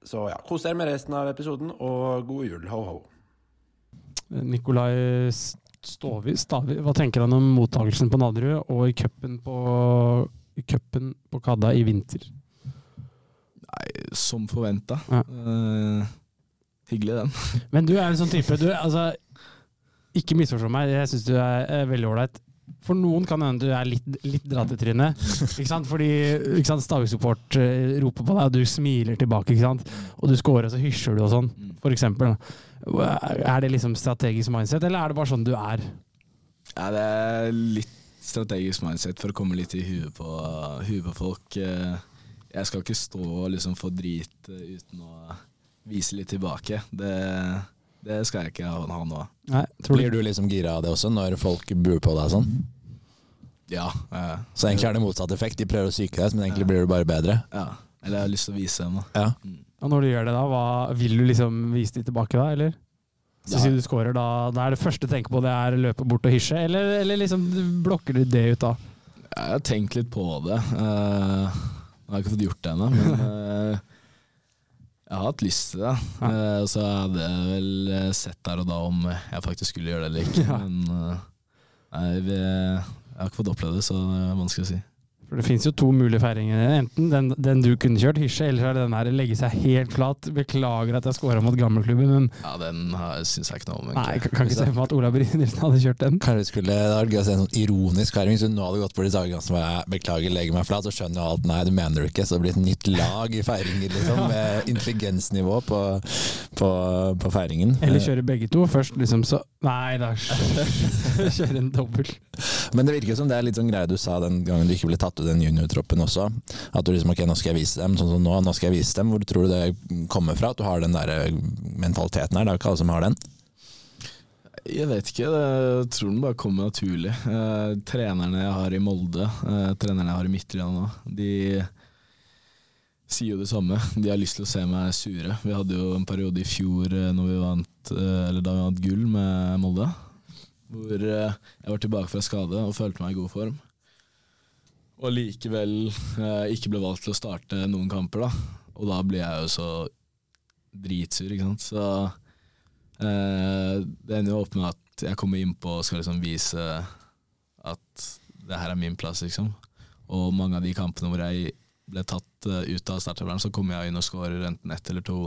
Så ja, kos dere med resten av episoden, og god jul. Ho, ho. Nikolai Stovi, Stavi, hva tenker han om mottakelsen på Nadderud og i cupen på, i cupen på Kadda i vinter? Nei, som forventa. Ja. hyggelig, den. Men du er en sånn type du, altså, Ikke misforstå meg, jeg syns du er, er veldig ålreit. For noen kan hende du er litt, litt dratt i trynet. Ikke sant? Fordi ikke sant, Stavik-support eh, roper på deg, og du smiler tilbake. Ikke sant? Og du scorer, og så hysjer du og sånn, for eksempel. Er det liksom strategisk mindset, eller er det bare sånn du er? Ja, det er litt strategisk mindset for å komme litt i huet på, huet på folk. Eh, Jeg skal ikke stå og liksom få drit eh, uten å vise litt tilbake. Det, det skal jeg ikke ha, nå. Nei, tror Blir du liksom gira av det også, når folk buer på deg sånn? Ja. eh, Så egentlig er det motsatt effekt. De prøver å psyke deg, men egentlig blir du bare bedre. ja. Eller jeg har lyst til å vise dem, da. Ja. Og når du gjør det, da, hva, vil du liksom vise de tilbake da, eller? Så Ja. sier du scorer, da, da er det første du tenker på det er å løpe bort og hysje, eller, eller liksom blokker du det ut da? Jeg har tenkt litt på det. Uh, jeg har ikke fått gjort det ennå, men eh, jeg har hatt lyst til det. Ja. Eh, så hadde vel eh, sett der og da om jeg faktisk skulle gjøre det eller ikke. Ja. Men eh, nei, vi, jeg har ikke fått oppleve det, så det er vanskelig å si. For det finnes jo to mulige feiringer. Enten den, den du kunne kjørt, hysje, eller så er det den her legge seg helt flat. Beklager at jeg scora mot gammelklubben, men Ja, Den syns jeg ikke noe om. nei, egentlig. jeg kan ikke se for meg at Ola Brynildsen hadde kjørt den. Kanskje skulle, det hadde vært gøy å se en sånn ironisk feiring. Hvis du nå hadde gått på de Tage som var, beklager, legger meg flat, så skjønner jo alt. Nei, du mener du ikke. Så det blir et nytt lag i feiringer, liksom. Med intelligensnivå på, på, på feiringen. Eller kjøre begge to. Først liksom så Nei da, kjøre en dobbel. Men det virker jo som det er litt sånn greie du sa den gangen du ikke ble tatt ut i den juniortroppen også. At du liksom ok, nå skal jeg vise dem. Sånn som nå, nå skal jeg vise dem. Hvor tror du det kommer fra? At du har den der eh, mentaliteten her? Det er jo ikke alle som har den. Jeg vet ikke, jeg tror den bare kommer naturlig. Eh, trenerne jeg har i Molde, eh, trenerne jeg har i Midtøya nå, de sier jo det samme. De har lyst til å se meg sure. Vi hadde jo en periode i fjor eh, når vi vant, eh, da vi vant gull med Molde, hvor eh, jeg var tilbake fra skade og følte meg i god form. Og likevel eh, ikke ble valgt til å starte noen kamper, da. Og da blir jeg jo så dritsur, ikke sant. Så Eh, det ender jo opp med at jeg kommer innpå og skal liksom vise at det her er min plass, liksom. Og mange av de kampene hvor jeg ble tatt uh, ut av startelveren, så kommer jeg inn og skårer enten ett eller to,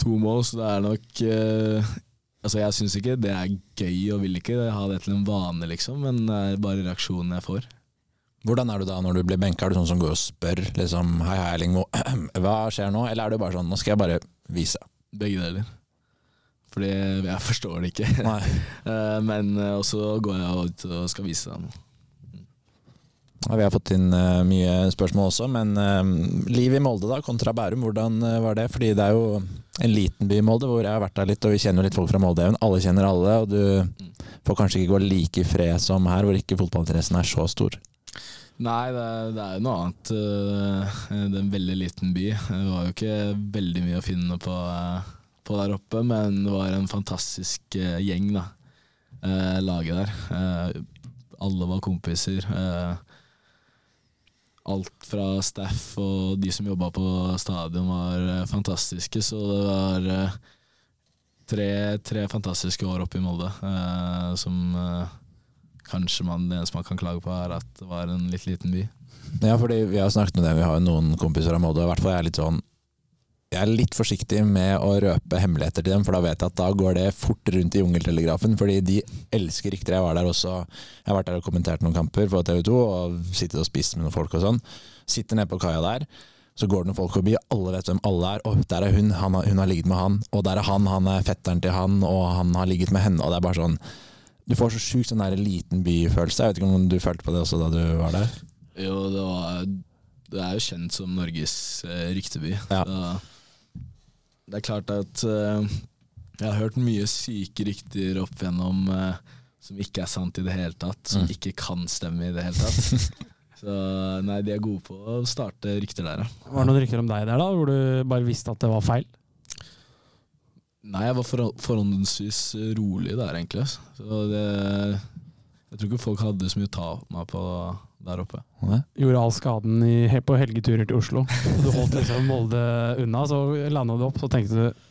to mål, så det er nok uh, Altså, jeg syns ikke det er gøy og vil ikke ha det til en vane, liksom, men det er bare reaksjonen jeg får. Hvordan er du da når du blir benka? Er du sånn som går og spør liksom Hei, hei, Erling, hva- skjer nå? Eller er du bare sånn Nå skal jeg bare vise. Begge deler. Fordi jeg forstår det ikke. Eh, men eh, også går jeg ut og skal vise dem. Ja, vi har fått inn eh, mye spørsmål også, men livet i Molde da, kontra Bærum, hvordan var det? Fordi det er jo en liten by i Molde, hvor jeg har vært der litt, og vi kjenner jo litt folk fra Molde. Alle kjenner alle, og du får kanskje ikke gå like i fred som her, hvor ikke fotballinteressen er så stor. Nei, det er, det er noe annet. eh, Det er en veldig liten by. Det var jo ikke veldig mye å finne på, eh, på der oppe, men det var en fantastisk eh, gjeng, da. Laget der. Alle var kompiser. Alt fra staff og de som jobba på stadion var fantastiske, så det var tre, tre fantastiske år oppe i Molde som kanskje man, det eneste man kan klage på, er at det var en litt liten by. Ja, fordi vi har snakket med dem, vi har jo noen kompiser av Molde, og i hvert fall jeg er litt sånn jeg er litt forsiktig med å røpe hemmeligheter til dem, for da vet jeg at da går det fort rundt i jungeltelegrafen. Fordi de elsker rykter. Jeg var der også, jeg har vært der og kommentert noen kamper på TV 2 og sittet og spist med noen folk og sånn. Sitter nede på kaia der, så går det noen folk forbi, alle vet hvem alle er. Og der er hun, har, hun har ligget med han. Og der er han, han er fetteren til han, og han har ligget med henne. Og det er bare sånn Du får så sjukt sånn der liten byfølelse. Jeg vet ikke om du følte på det også da du var der? Jo, det var Det er jo kjent som Norges eh, rykteby. Ja. Så det er klart at eh, jeg har hørt mye syke rykter opp igjennom eh, som ikke er sant i det hele tatt. Som Mm. ikke kan stemme i det hele tatt. Så nei, de er gode på å starte rykter der, ja. Var det noen rykter om deg der, da, hvor du bare visste at det var feil? Nei, jeg var forhåndsvis rolig der, egentlig. Så det Jeg tror ikke folk hadde så mye å ta meg på der oppe. Gjorde all skaden i, på helgeturer til Oslo. Du holdt liksom Molde unna, så landa du opp, så tenkte du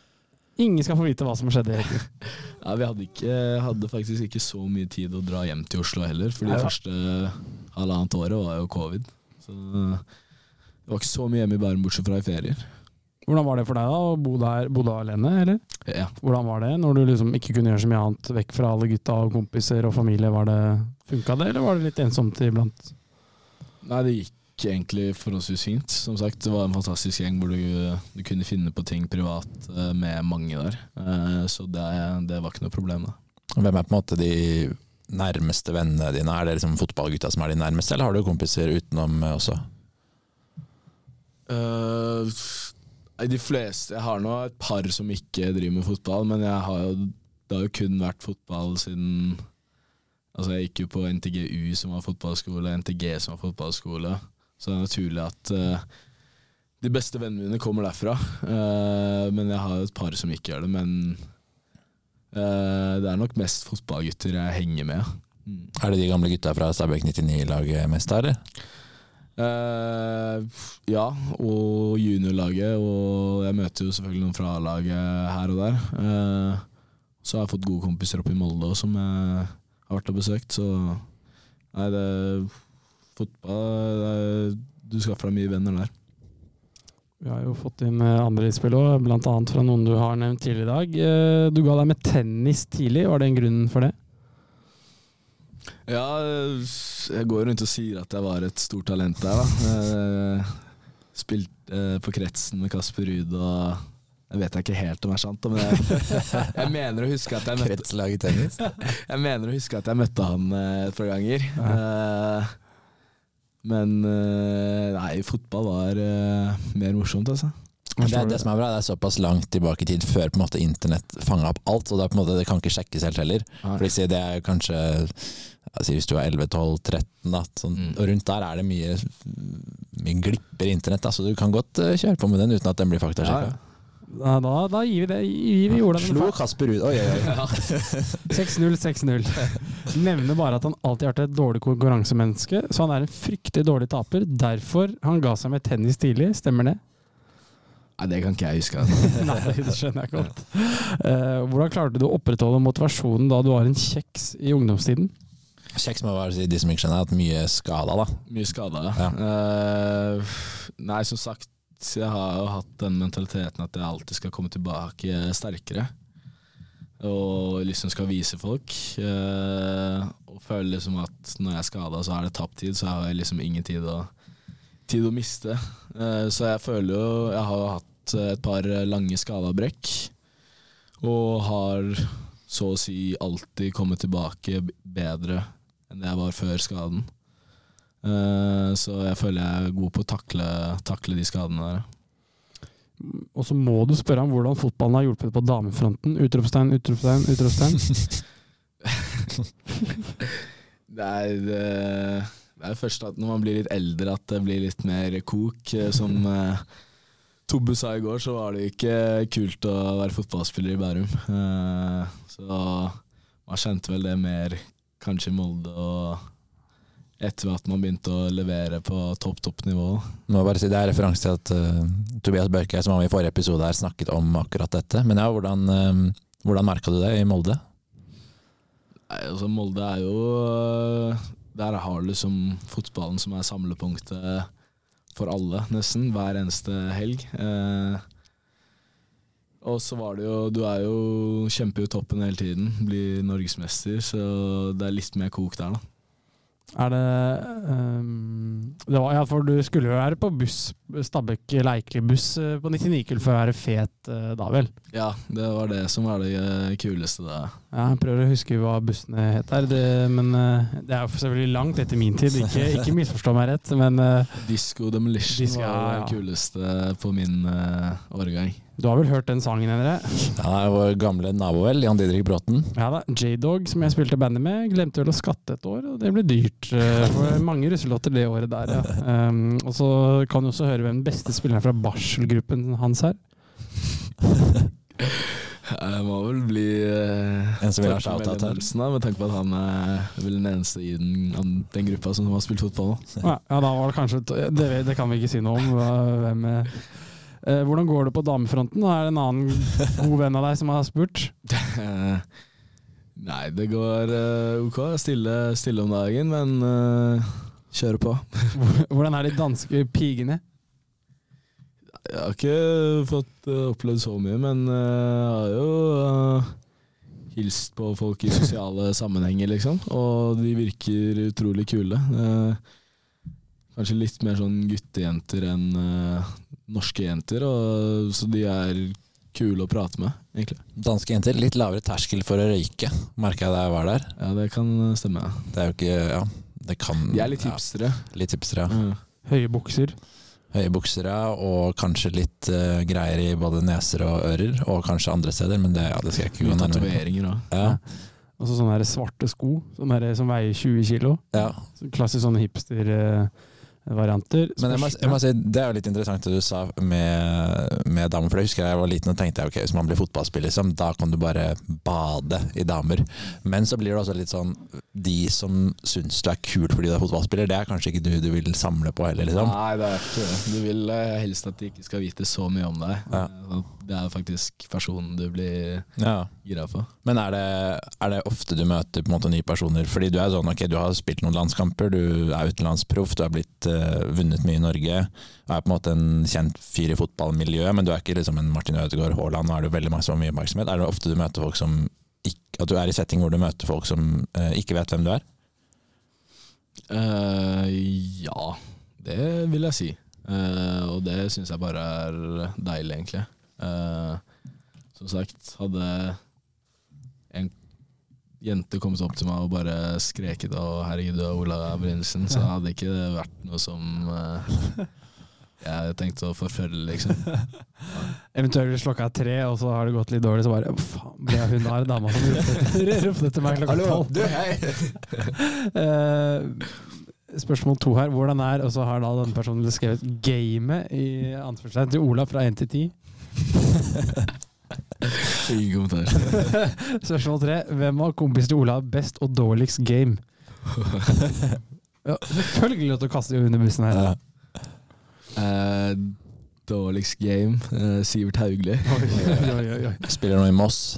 Ingen skal få vite hva som skjedde. Ja, vi hadde, ikke, hadde faktisk ikke så mye tid å dra hjem til Oslo heller, fordi det første halvannet året var jo covid. Så det var ikke så mye hjemme i Bærum, bortsett fra i ferier. Hvordan var det for deg da, å bo der, bo da alene? eller? Ja. Hvordan var det når du liksom ikke kunne gjøre så mye annet vekk fra alle gutta og kompiser og familie? Var det, Funka det, eller var det litt ensomt iblant? Nei, det gikk egentlig forholdsvis fint. Som sagt, det var en fantastisk gjeng hvor du, du kunne finne på ting privat eh, med mange der. Eh, Så det, det var ikke noe problem, da. Hvem er på en måte de nærmeste vennene dine? Er det liksom fotballgutta som er de nærmeste, eller har du kompiser utenom eh, også? Eh, Nei, De fleste Jeg har nå et par som ikke driver med fotball, men har jo, det har jo kun vært fotball siden Altså Jeg gikk jo på NTGU, som var fotballskole, NTG, som var fotballskole. Så det er naturlig at uh, de beste vennene mine kommer derfra. Uh, men jeg har jo et par som ikke gjør det. Men uh, det er nok mest fotballgutter jeg henger med. Mm. Er det de gamle gutta fra Stabæk 99-laget mest, eller? Eh, ja, og juniorlaget. Og jeg møter jo selvfølgelig noen fra A-laget her og der. Uh, så har jeg fått gode kompiser oppe i Molde også, som jeg har vært og besøkt. Så nei, det fotball det, Du skaffer deg mye venner der. Vi har jo fått inn eh, andre innspill òg, bl.a. fra noen du har nevnt tidligere i dag. Du ga deg med tennis tidlig, var det en grunn for det? Ja, jeg går rundt og sier at jeg var et stort talent der, da. Eh, Spilte eh, på kretsen med Kasper Ruud og Jeg vet ikke helt om det er sant, men jeg, jeg mener å huske at jeg møtte Kretslag i tennis? Jeg mener å huske at jeg møtte han eh, et par ganger. Eh, men nei, fotball var mer morsomt, altså. Det, er det som er bra, det er såpass langt tilbake i tid før på en måte internett fanga opp alt. Og det, måte, det kan ikke sjekkes helt heller. For det er kanskje altså Hvis du er 11-12-13, da, sånn, Mm. og rundt der er det mye, mye glipper i internett. Da, så du kan godt eh, kjøre på med den uten at den blir faktasjekka. Ja, Da, da, da gir vi det. Gir vi Ola Slo Kasper ut. Oi, oi, oi. 6-0, 6-0. Nevner bare at han alltid har vært et dårlig konkurransemenneske, så han er en fryktelig dårlig taper. Derfor han ga seg med tennis tidlig. Stemmer det? Nei, det kan ikke jeg huske. Altså. Nei, det skjønner jeg godt. Uh, hvordan klarte du å opprettholde motivasjonen da du var en kjeks i ungdomstiden? Kjeks med å være de som ikke skjønner, at mye skada, da. Mye skada, Ja. Uh, nei, som sagt, jeg har jo hatt den mentaliteten at jeg alltid skal komme tilbake sterkere. Og liksom skal vise folk. Uh, og føler liksom at når jeg er skada, så er det tapt tid, så har jeg liksom ingen tid å, tid å miste. Uh, så jeg føler jo Jeg har jo hatt et par lange skadeavbrekk. Og har så å si alltid kommet tilbake bedre enn det jeg var før skaden. Eh, så jeg føler jeg er god på å takle, takle de skadene der. Og så må du spørre ham hvordan fotballen har hjulpet på damefronten. Utropstegn, utropstegn, utropstegn. Det er, eh, det er først at når man blir litt eldre at det blir litt mer kok. Eh, Som Tobbe sa i går, så var det ikke kult å være fotballspiller i Bærum. Eh, Så man kjente vel det mer kanskje Molde og etter at man begynte å levere på topp, topp nivå. Må bare si Det er referanse til at uh, Tobias Børke, som var med i forrige episode, her snakket om akkurat dette. Men ja, hvordan, uh, hvordan merka du det i Molde? Nei, altså Molde er jo uh, Der har du liksom fotballen som er samlepunktet for alle, nesten. Hver eneste helg. Eh, og så var det jo Du er jo kjemper jo toppen hele tiden. Blir norgesmester, så det er litt mer kok der, da. Er det um, det var, Ja, for du skulle jo være på buss, Stabæk Leikli-buss eh, på 99-kull for å være fet eh, da, vel? Ja, det var det som var det øh, kuleste da. Ja, jeg prøver å huske hva bussene het der, det, men eh, det er jo selvfølgelig langt etter min tid. Ikke, ikke misforstå meg rett, men eh, Disco Demolition Disco, ja, var det kuleste på min uh, årgang. du har vel hørt den sangen, Endre? Ja, er vår gamle nabo, vel, Jan Didrik Bråten. Ja da. J-Dog, som jeg spilte bandet med, glemte vel å skatte et år, og det ble dyrt. For mange russelåter det året der, ja. Um, og så kan du også høre hvem den beste spilleren fra barselgruppen hans er. Jeg må vel bli uh, En som vil ha shout-out her. Med tanke på at han er vel den eneste i den, den gruppa som har spilt fotball nå. Ja, ja, da var det kanskje det, det kan vi ikke si noe om. Hvem, eh, eh, hvordan går det på damefronten? Er det en annen god venn av deg som har spurt? Eh, Nei, det går uh, ok. Stille, stille om dagen, men uh, kjøre på. Hvordan er de danske pigene? Jeg har ikke fått eh, opplevd så mye, men eh, jeg har jo eh, hilst på folk i sosiale sammenhenger, liksom. Og de virker utrolig kule. Eh, kanskje litt mer sånn guttejenter enn eh, norske jenter, og, så de er kule å prate med, egentlig. Danske jenter, litt lavere terskel for å røyke, merka jeg da jeg var der. Ja, det kan stemme. Det er jo ikke Ja, det kan De er litt ja, litt hipstere, ja. Mm. Høye bukser. Høye bukser, og kanskje litt uh, greier i både neser og ører, og kanskje andre steder, men det, ja, det skal jeg ikke gå nærmere på. Ja, Og så sånne svarte sko som, er, som veier 20 kilo. ja. Klassisk hipster-varianter. Men jeg må, jeg må si, det er jo litt interessant det du sa med, med damer. For jeg husker jeg var liten og tenkte ok, hvis man blir fotballspiller, liksom, da kan du bare bade i damer. Men så blir det også litt sånn De som syns du er kul fordi du er fotballspiller, det er kanskje ikke du du vil samle på heller, liksom. Nei, det er ikke det. Du vil eh, helst at de ikke skal vite så mye om deg. Ja. Eh, Det er faktisk personen du blir Ja. gira på. Men er det, er det ofte du møter på en måte nye personer? Fordi du er sånn, ok, du har spilt noen landskamper, du er utenlandsproff, du er blitt vunnet mye i Norge. Er på en måte en kjent fyr i fotballmiljøet, men du er ikke liksom en Martin Ødegaard Haaland. Nå er det veldig mange som har mye oppmerksomhet. Er det ofte du møter folk som ikke, At du er i setting hvor du møter folk som eh, ikke vet hvem du er? Uh, ja, det vil jeg si. Uh, og det syns jeg bare er deilig, egentlig. Uh, som sagt, hadde en jente kom opp til meg og bare skreket av herregud, du er Ola Brynildsen', så hadde ikke det vært noe som uh, jeg tenkte å forfølge, liksom. Eventuelt hvis klokka er tre, og så har det gått litt dårlig, så bare faen, ble jeg hun der dama som ropte ropte til meg klokka tolv? du, hei! uh, spørsmål to her. Hvordan er Og så har da denne personen skrevet gamet i anførselstegn til Ola fra 1 til 10. Ingen kommentar. Spørsmål tre. Hvem av kompisene til Ola har best og dårligst game? Ja, selvfølgelig lov til å kaste under bussen her. Ja. Uh, dårligst game, Uh, Sivert Haugli. Oi, oi, oi, oi. Spiller nå i Moss.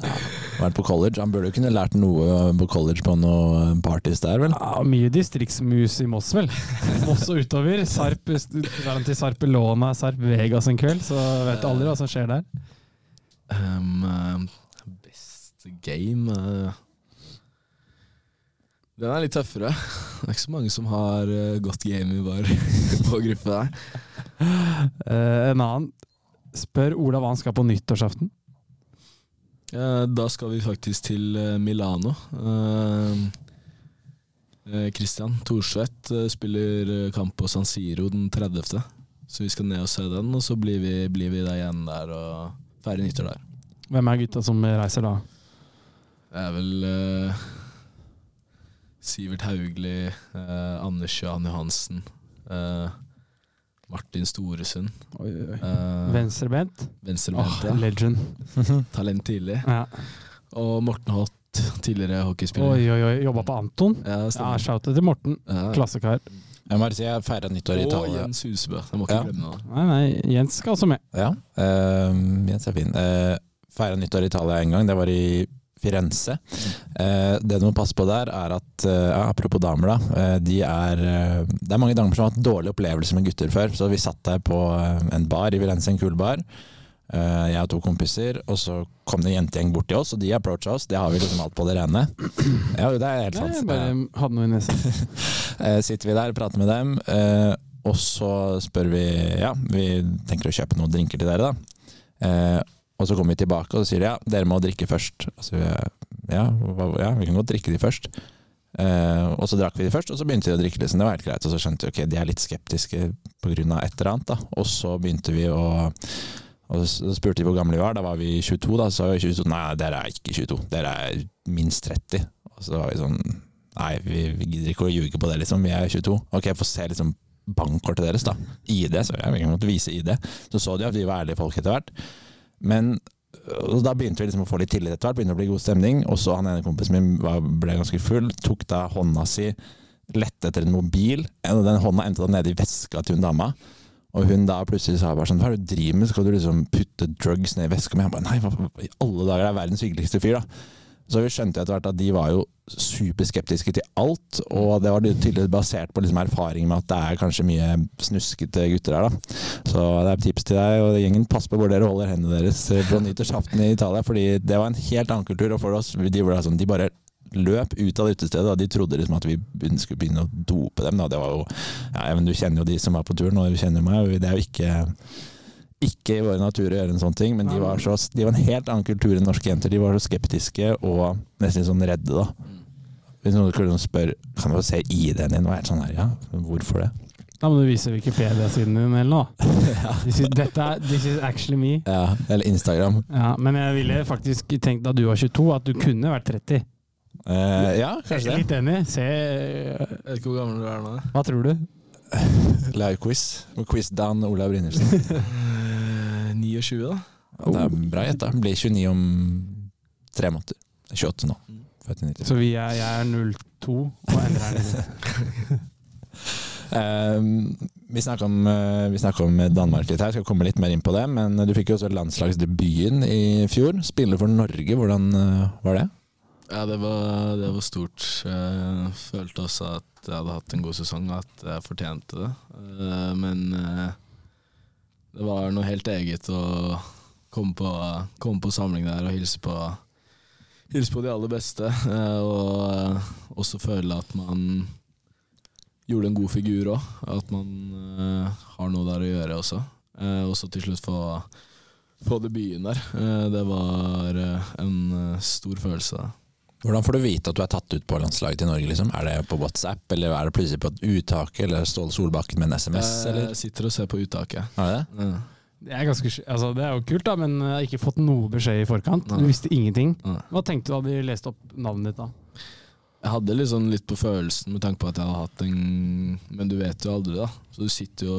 Vært på college. Han burde jo kunne lært noe på college på noen parties der, vel? Ja, mye distriktsmus i Moss, vel. Moss og utover. Sarp, til Sarp Sarpelona, Sarp Vegas en kveld, så vet du aldri hva som skjer der. Um, best game eh, Den er litt tøffere. Det er ikke så mange som har eh, godt game i bar på gruppe der. Uh, en annen. Spør Ola hva han skal på nyttårsaften. Eh, da skal vi faktisk til eh, Milano. Kristian eh, Christian Thorsvedt eh, spiller eh, kamp på San Siro den 30. Så vi skal ned og se den, og så blir vi, blir vi der igjen der og feirer nyttår der. Hvem er gutta som reiser da? Det er vel uh, Sivert Haugli, uh, Anders Jan Johansen, Uh, Martin Storesund. Oi, oi. Uh, Venstrebent? Venstrebent, oh, ja. legend. Talent tidlig. Ja. Og Morten Holt, tidligere hockeyspiller. Oi, oi, oi. Jobba på Anton? Ja, Ja, shout til Morten. Ja. Klassekar. Jeg må bare si jeg feira nyttår i Og Italia. Jens Husebø. Jeg må ikke Ja. glemme det. Nei, nei, Jens skal også med. Ja, uh, Jens er fin. Uh, feira nyttår i Italia en gang. Det var i Firenze. Eh, det du må passe på der, er at eh, ja, Apropos damer, da. eh, de er, eh, det er mange damer som har hatt dårlige opplevelser med gutter før. Så vi satt der på eh, en bar i Firenze, en kul bar. Eh, jeg og to kompiser, og så kom det en jentegjeng bort til oss, og de approacha oss. Det har vi liksom alt på det rene. Ja, det er helt Nei, sant. jeg bare hadde noe i nesa. Eh, sitter vi der, prater med dem, eh, og så spør vi Ja, vi tenker å kjøpe noen drinker til dere, da. Og så kommer vi tilbake, og så sier de ja, dere må drikke først. Altså, ja, ja, vi kan godt drikke de først. Og så drakk vi de først, og så begynte vi å drikke. Liksom. Det var helt greit. Og så skjønte vi ok, de er litt skeptiske pga. et eller annet. da. Og så begynte vi å og så spurte de hvor gamle vi var. Da var vi 22. Da så sa vi 22. Nei, dere er ikke 22. Dere er minst 30. Og så var vi sånn Nei, vi, vi gidder ikke å ljuge på det, liksom. Vi er 22. Ok, få se liksom bankkortet deres, da. ID. Så jeg vi måtte vise ID. Så så de at vi var ærlige folk etter hvert. Men da begynte vi liksom å få litt tillit etter hvert, begynte å bli god stemning. Og så han ene kompisen min var, ble ganske full, tok da hånda si, lette etter en mobil. Den hånda endte da nede i veska til hun dama. Og hun da plutselig sa bare sånn Hva er det du driver med? Skal du liksom putte drugs ned i veska mi? Jeg bare nei, hva i alle dager det er verdens hyggeligste fyr, da. Så vi skjønte etter hvert at de var jo superskeptiske til alt, og det var tydeligvis basert på liksom erfaring med at det er kanskje mye snuskete gutter her, da. Så det er et tips til deg og gjengen, pass på hvor dere holder hendene deres på nyttårsaften i Italia, fordi det var en helt annen kultur, og for oss, de, sånn, de bare løp ut av utestedet, og de trodde liksom at vi skulle begynne å dope dem. Det jo, ja, Du kjenner jo de som var på turen, og du kjenner meg. Det er jo ikke ikke i våre natur å gjøre en sånn ting, men de var, så, de var en helt annen kultur enn norske jenter. De var så skeptiske og nesten sånn redde, da. Hvis noen kunne spørre Kan du se ID-en din, og er sånn her, ja, hvorfor det? Da må du vise Wikipedia-siden din eller noe. ja. This is, dette this is actually me. Ja, eller Instagram. Ja, men jeg ville faktisk tenkt da du var 22, at du kunne vært 30. Eh, ja, kanskje det. Litt enig. Se Jeg vet ikke hvor gammel du er nå. Hva tror du? Live-quiz. Quiz-Dan Olav Brynildsen. Eh, 29, da. Ja, det er bra gjetta. Blir 29 om tre måneder. 28 nå. 49. Så vi er, jeg er 02, og Endre er 99. Eh, vi snakka om, eh, om Danmark litt her, skal komme litt mer inn på det. Men du fikk jo også landslagsdebuten i fjor. Spille for Norge, hvordan eh, var det? Ja, det var, det var stort. Jeg følte også at jeg hadde hatt en god sesong, at jeg fortjente det. Eh, Men eh, det var noe helt eget å komme på, komme på samling der og hilse på, hilse på de aller beste. eh, Og eh, også føle at man gjorde en god figur òg. At man eh, har noe der å gjøre også. Eh, Og så til slutt få, få debuten der. Eh, Det var eh, en eh, stor følelse. da. Hvordan får du vite at du er tatt ut på landslaget til Norge? Liksom? Er det på WhatsApp, eller er det plutselig på uttaket, eller Ståle Solbakken med en SMS? Eller? Jeg sitter og ser på uttaket. Er det det? Ja. Det er, ganske, altså, det er jo kult, da, men jeg har ikke fått noe beskjed i forkant. Du visste ingenting. Hva tenkte du da de leste opp navnet ditt? da? Jeg hadde liksom litt på følelsen med tanke på at jeg hadde hatt en Men du vet jo aldri, da. Så du sitter jo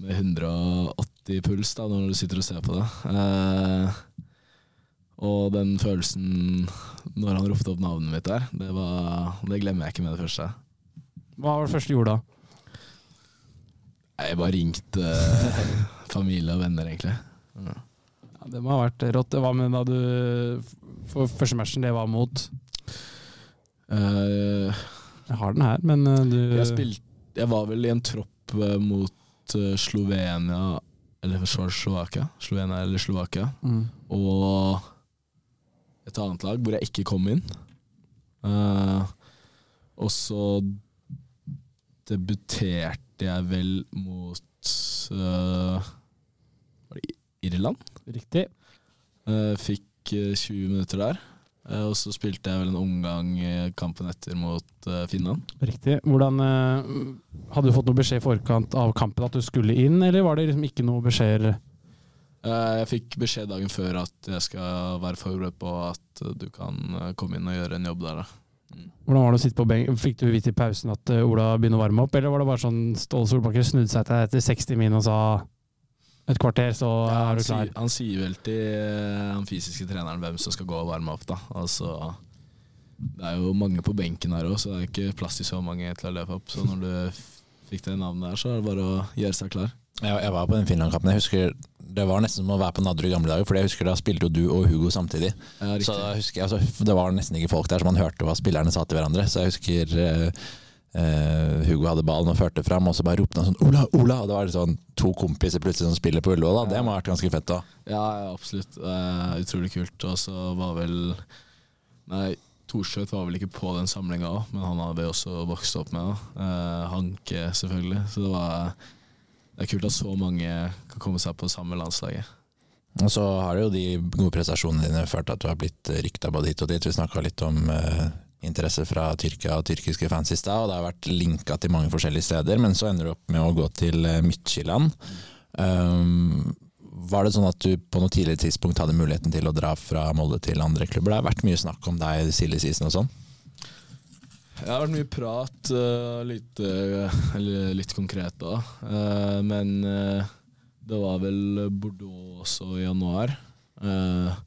med 180 puls da når du sitter og ser på det. Eh, og den følelsen når han ropte opp navnet mitt der, det, var, det glemmer jeg ikke med det første. Hva var det første du gjorde da? Jeg bare ringte eh, familie og venner, egentlig. Ja. Ja, det må ha vært rått. Hva med da du For første matchen, det var mot Uh, Jeg har den her, men eh, du Jeg, spilte, jeg var vel i en tropp mot Slovenia Eller Slovakia. Slovenia eller Slovakia. mm. Og et annet lag hvor jeg ikke kom inn. Uh, og så debuterte jeg vel mot uh, Irland? Riktig. Uh, fikk eh, 20 minutter der. Og så spilte jeg vel en omgang kampen etter mot Finland. Riktig. Hvordan Hadde du fått noe beskjed i forkant av kampen at du skulle inn, eller var det liksom ikke noe beskjeder? Eh, Jeg fikk beskjed dagen før at jeg skal være forberedt på at du kan eh, komme inn og gjøre en jobb der. Da. Hvordan var det å sitte på benk? Fikk du vite i pausen at eh, Ola begynner å varme opp, eller var det bare sånn Ståle Solbakken snudde seg til deg etter 60 min og sa et kvarter, så Ja, er du klar? sier, han sier vel til den fysiske treneren hvem som skal gå og varme opp. Da. Altså, det er jo mange på benken her òg, så det er ikke plass til så mange til å løpe opp. Så når du fikk det navnet der, så er det bare å gjøre seg klar. Jeg, jeg var på den Finland-kampen. Jeg husker Det var nesten som å være på Nadderud i gamle dager, for jeg husker da spilte jo du og Hugo samtidig. Ja. Så jeg, altså, Det var nesten ikke folk der, så man hørte hva spillerne sa til hverandre. Så jeg husker eh, eh, Hugo hadde ballen og førte fram, og så bare ropte han sånn 'Ola, Ola!' Og da var det sånn to kompiser plutselig som spiller på Ullevål. Ja. Det må ha vært ganske fett. òg. Ja, absolutt. Eh, utrolig kult. Og så var vel Nei, Thorstvedt var vel ikke på den samlinga òg, men han hadde også vokst opp med det. Eh, Hanke, selvfølgelig. Så det var det er kult at så mange kan komme seg på samme landslaget. Og så har jo de gode prestasjonene dine ført til at du har blitt rykta både hit og dit. Vi snakka litt om eh, interesse fra Tyrkia og tyrkiske fans i stad, og det har vært linka til mange forskjellige steder, men så ender du opp med å gå til eh, Midtjylland. Um, var det sånn at du på noe tidligere tidspunkt hadde muligheten til å dra fra Molde til andre klubber? Det har vært mye snakk om deg i silly og sånn. Det har vært mye prat, uh, litt, eh, eller litt konkret da. Uh, men uh, det var vel Bordeaux også i januar. Eh,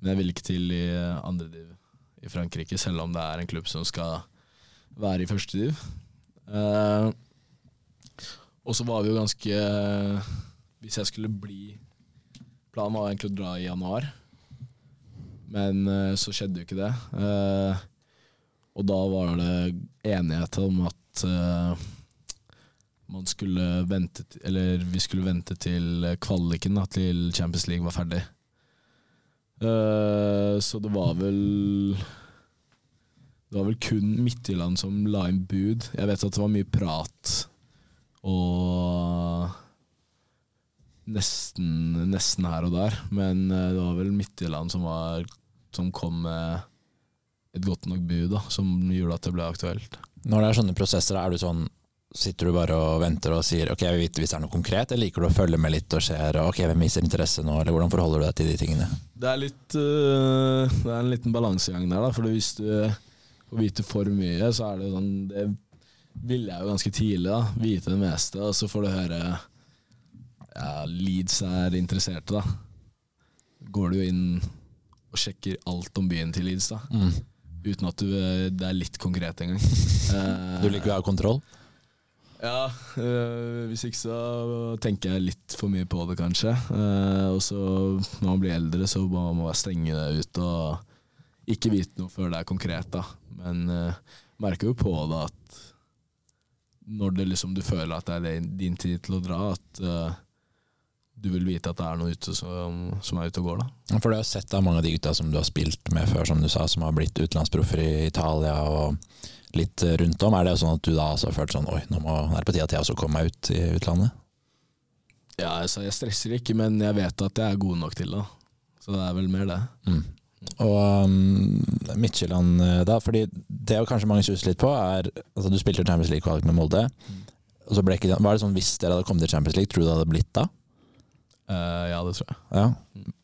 men jeg vil ikke til i andre div i Frankrike, selv om det er en klubb som skal være i første div. Eh, og så var vi jo ganske Hvis jeg skulle bli Planen var egentlig å dra i januar, men eh, så skjedde jo ikke det. Eh, og da var det enighet om at uh, man skulle vente Eller vi skulle vente til kvaliken da, til Champions League var ferdig. Uh, så det var vel Det var vel kun Midtjylland som la inn bud. Jeg vet at det var mye prat og nesten, nesten her og der, men eh, det var vel Midtjylland som, var, som kom med et godt nok bud da, som gjorde at det ble aktuelt. Når det er sånne prosesser, er du sånn Sitter du bare og venter og sier ok, jeg vil vite hvis det er noe konkret, eller liker du å følge med litt og ser ok, hvem viser interesse nå, eller hvordan forholder du deg til de tingene? Det er litt øh, Det er en liten balansegang der, da. For hvis du får vite for mye, så er det sånn Det ville jeg jo ganske tidlig, da. Vite det meste, og så får du høre ja, Leeds er interesserte, da. Går du jo inn og sjekker alt om byen til Leeds, da. Mm. Uten at du, det er litt konkret engang. Eh, Du liker å ha kontroll? Ja, øh, hvis ikke så tenker jeg litt for mye på det, kanskje. Uh, og så når man blir eldre, så må man stenge det ut og ikke vite noe før det er konkret, da. Men uh, merker jo på det at når det liksom du føler at det er din- tid til å dra, at eh, du vil vite at det er noen ute som, som er ute og går, da. For du har sett da mange av de gutta som du har spilt med før, som du sa, som har blitt utenlandsproffer i Italia og litt rundt om. Er det sånn at du da også har følt sånn oi, nå må, er det på tide at jeg også kommer meg ut i utlandet? Ja, altså, jeg stresser ikke, men jeg vet at jeg er god nok til det. Så det er vel mer det. Mm. Og um, Midtjylland eh, da, fordi det kanskje mange suser litt på, er altså Du spilte Champions League-kvalik med Molde. Og så ble ikke, var det sånn Hvis dere hadde kommet til Champions League, tror du det hadde blitt da? Eh, ja, det tror jeg. Ja.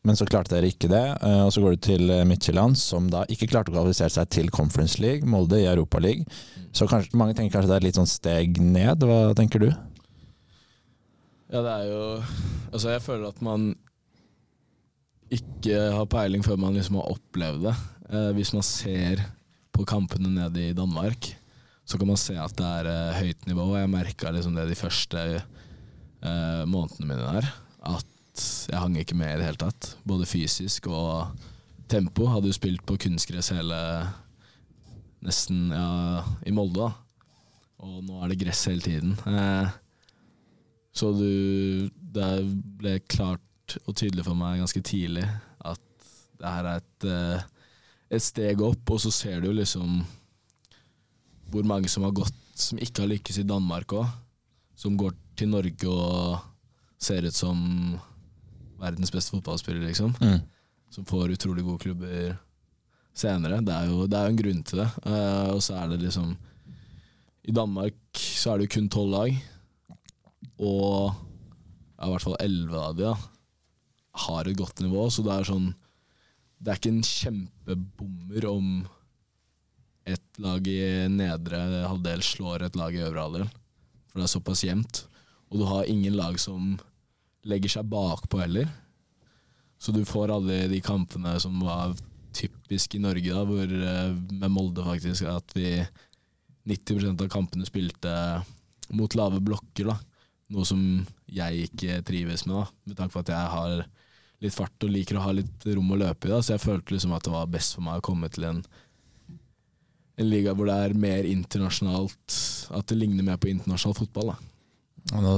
Men så klarte dere ikke det. eh, Og så går du til eh, Midtjylland, som da ikke klarte å kvalifisere seg til Conference League, Molde i Europa League. Så kanskje, mange tenker kanskje det er litt sånn steg ned. Hva tenker du? Ja, det er jo Altså, jeg føler at man ikke har peiling før man liksom har opplevd det. Eh, hvis man ser på kampene nede i Danmark, så kan man se at det er eh, høyt nivå. Og jeg merka liksom det de første eh, månedene mine der. At jeg hang ikke med i det hele tatt. Både fysisk og tempo. Hadde jo spilt på kunstgress hele Nesten ja, i Molde, da. Og nå er det gress hele tiden. Eh, så du Det ble klart og tydelig for meg ganske tidlig at det her er et, eh, et steg opp, og så ser du liksom hvor mange som har gått som ikke har lykkes i Danmark òg. Som går til Norge og ser ut som verdens beste fotballspiller, liksom. Mm. Som får utrolig gode klubber senere. Det er jo, det er jo en grunn til det. Uh, og så er det liksom I Danmark så er det jo kun tolv lag. Og ja, i hvert fall elleve av de da, har et godt nivå, så det er sånn Det er ikke en kjempebommer om et lag i nedre halvdel slår et lag i øvre halvdel. For det er såpass jevnt. Og du har ingen lag som legger seg bakpå heller. Så du får alle de kampene som var typisk i Norge, da, hvor, eh, med Molde faktisk, at vi 90% av kampene spilte mot lave blokker. da. Noe som jeg ikke trives med, da, med tanke på at jeg har litt fart og liker å ha litt rom å løpe i. da, Så jeg følte liksom at det var best for meg å komme til en, en liga hvor det er mer internasjonalt At det ligner mer på internasjonal fotball. da. Nå,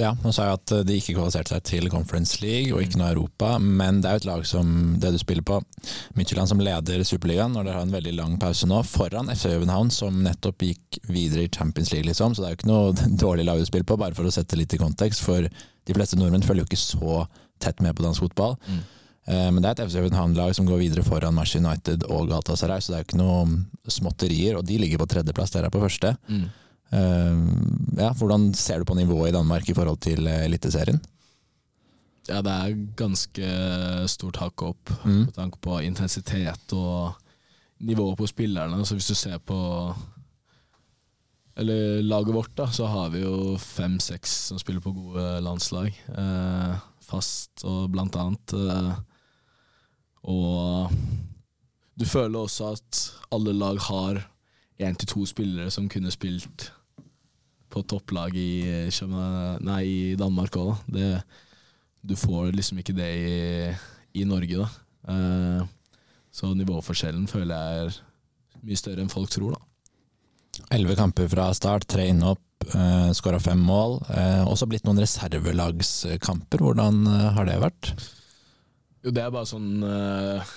ja, nå sa jeg at de ikke kvalifiserte seg til Conference League og ikke noe Europa, men det er jo et lag som det du spiller på, Midtjylland, som leder Superligaen når dere har en veldig lang pause nå, foran FC København, som nettopp gikk videre i Champions League, liksom. Så det er jo ikke noe dårlig lag du spiller på, bare for å sette litt i kontekst. For de fleste nordmenn følger jo ikke så tett med på dansk fotball. Mm. Eh, Men det er et FC København-lag som går videre foran Manchester United og Galatasaray, så det er jo ikke noe småtterier. Og de ligger på tredjeplass, dere er på første. Mm. Eh, ja, hvordan ser du på nivået i Danmark i forhold til eh, Eliteserien? Ja, det er ganske stort hakk opp Mm. med tanke på intensitet og nivået på spillerne. Så hvis du ser på Eller laget vårt, da, så har vi jo fem-seks som spiller på gode landslag. Eh, fast og blant annet. Eh, og du føler også at alle lag har én til to spillere som kunne spilt på topplag i, nei, i Danmark òg, da. Det, du får liksom ikke det i, i Norge, da. Eh, så nivåforskjellen føler jeg er mye større enn folk tror, da. Elleve kamper fra start, tre innhopp, eh, skåra fem mål. Eh, også blitt noen reservelagskamper. Hvordan eh, har det vært? Jo, det er bare sånn eh,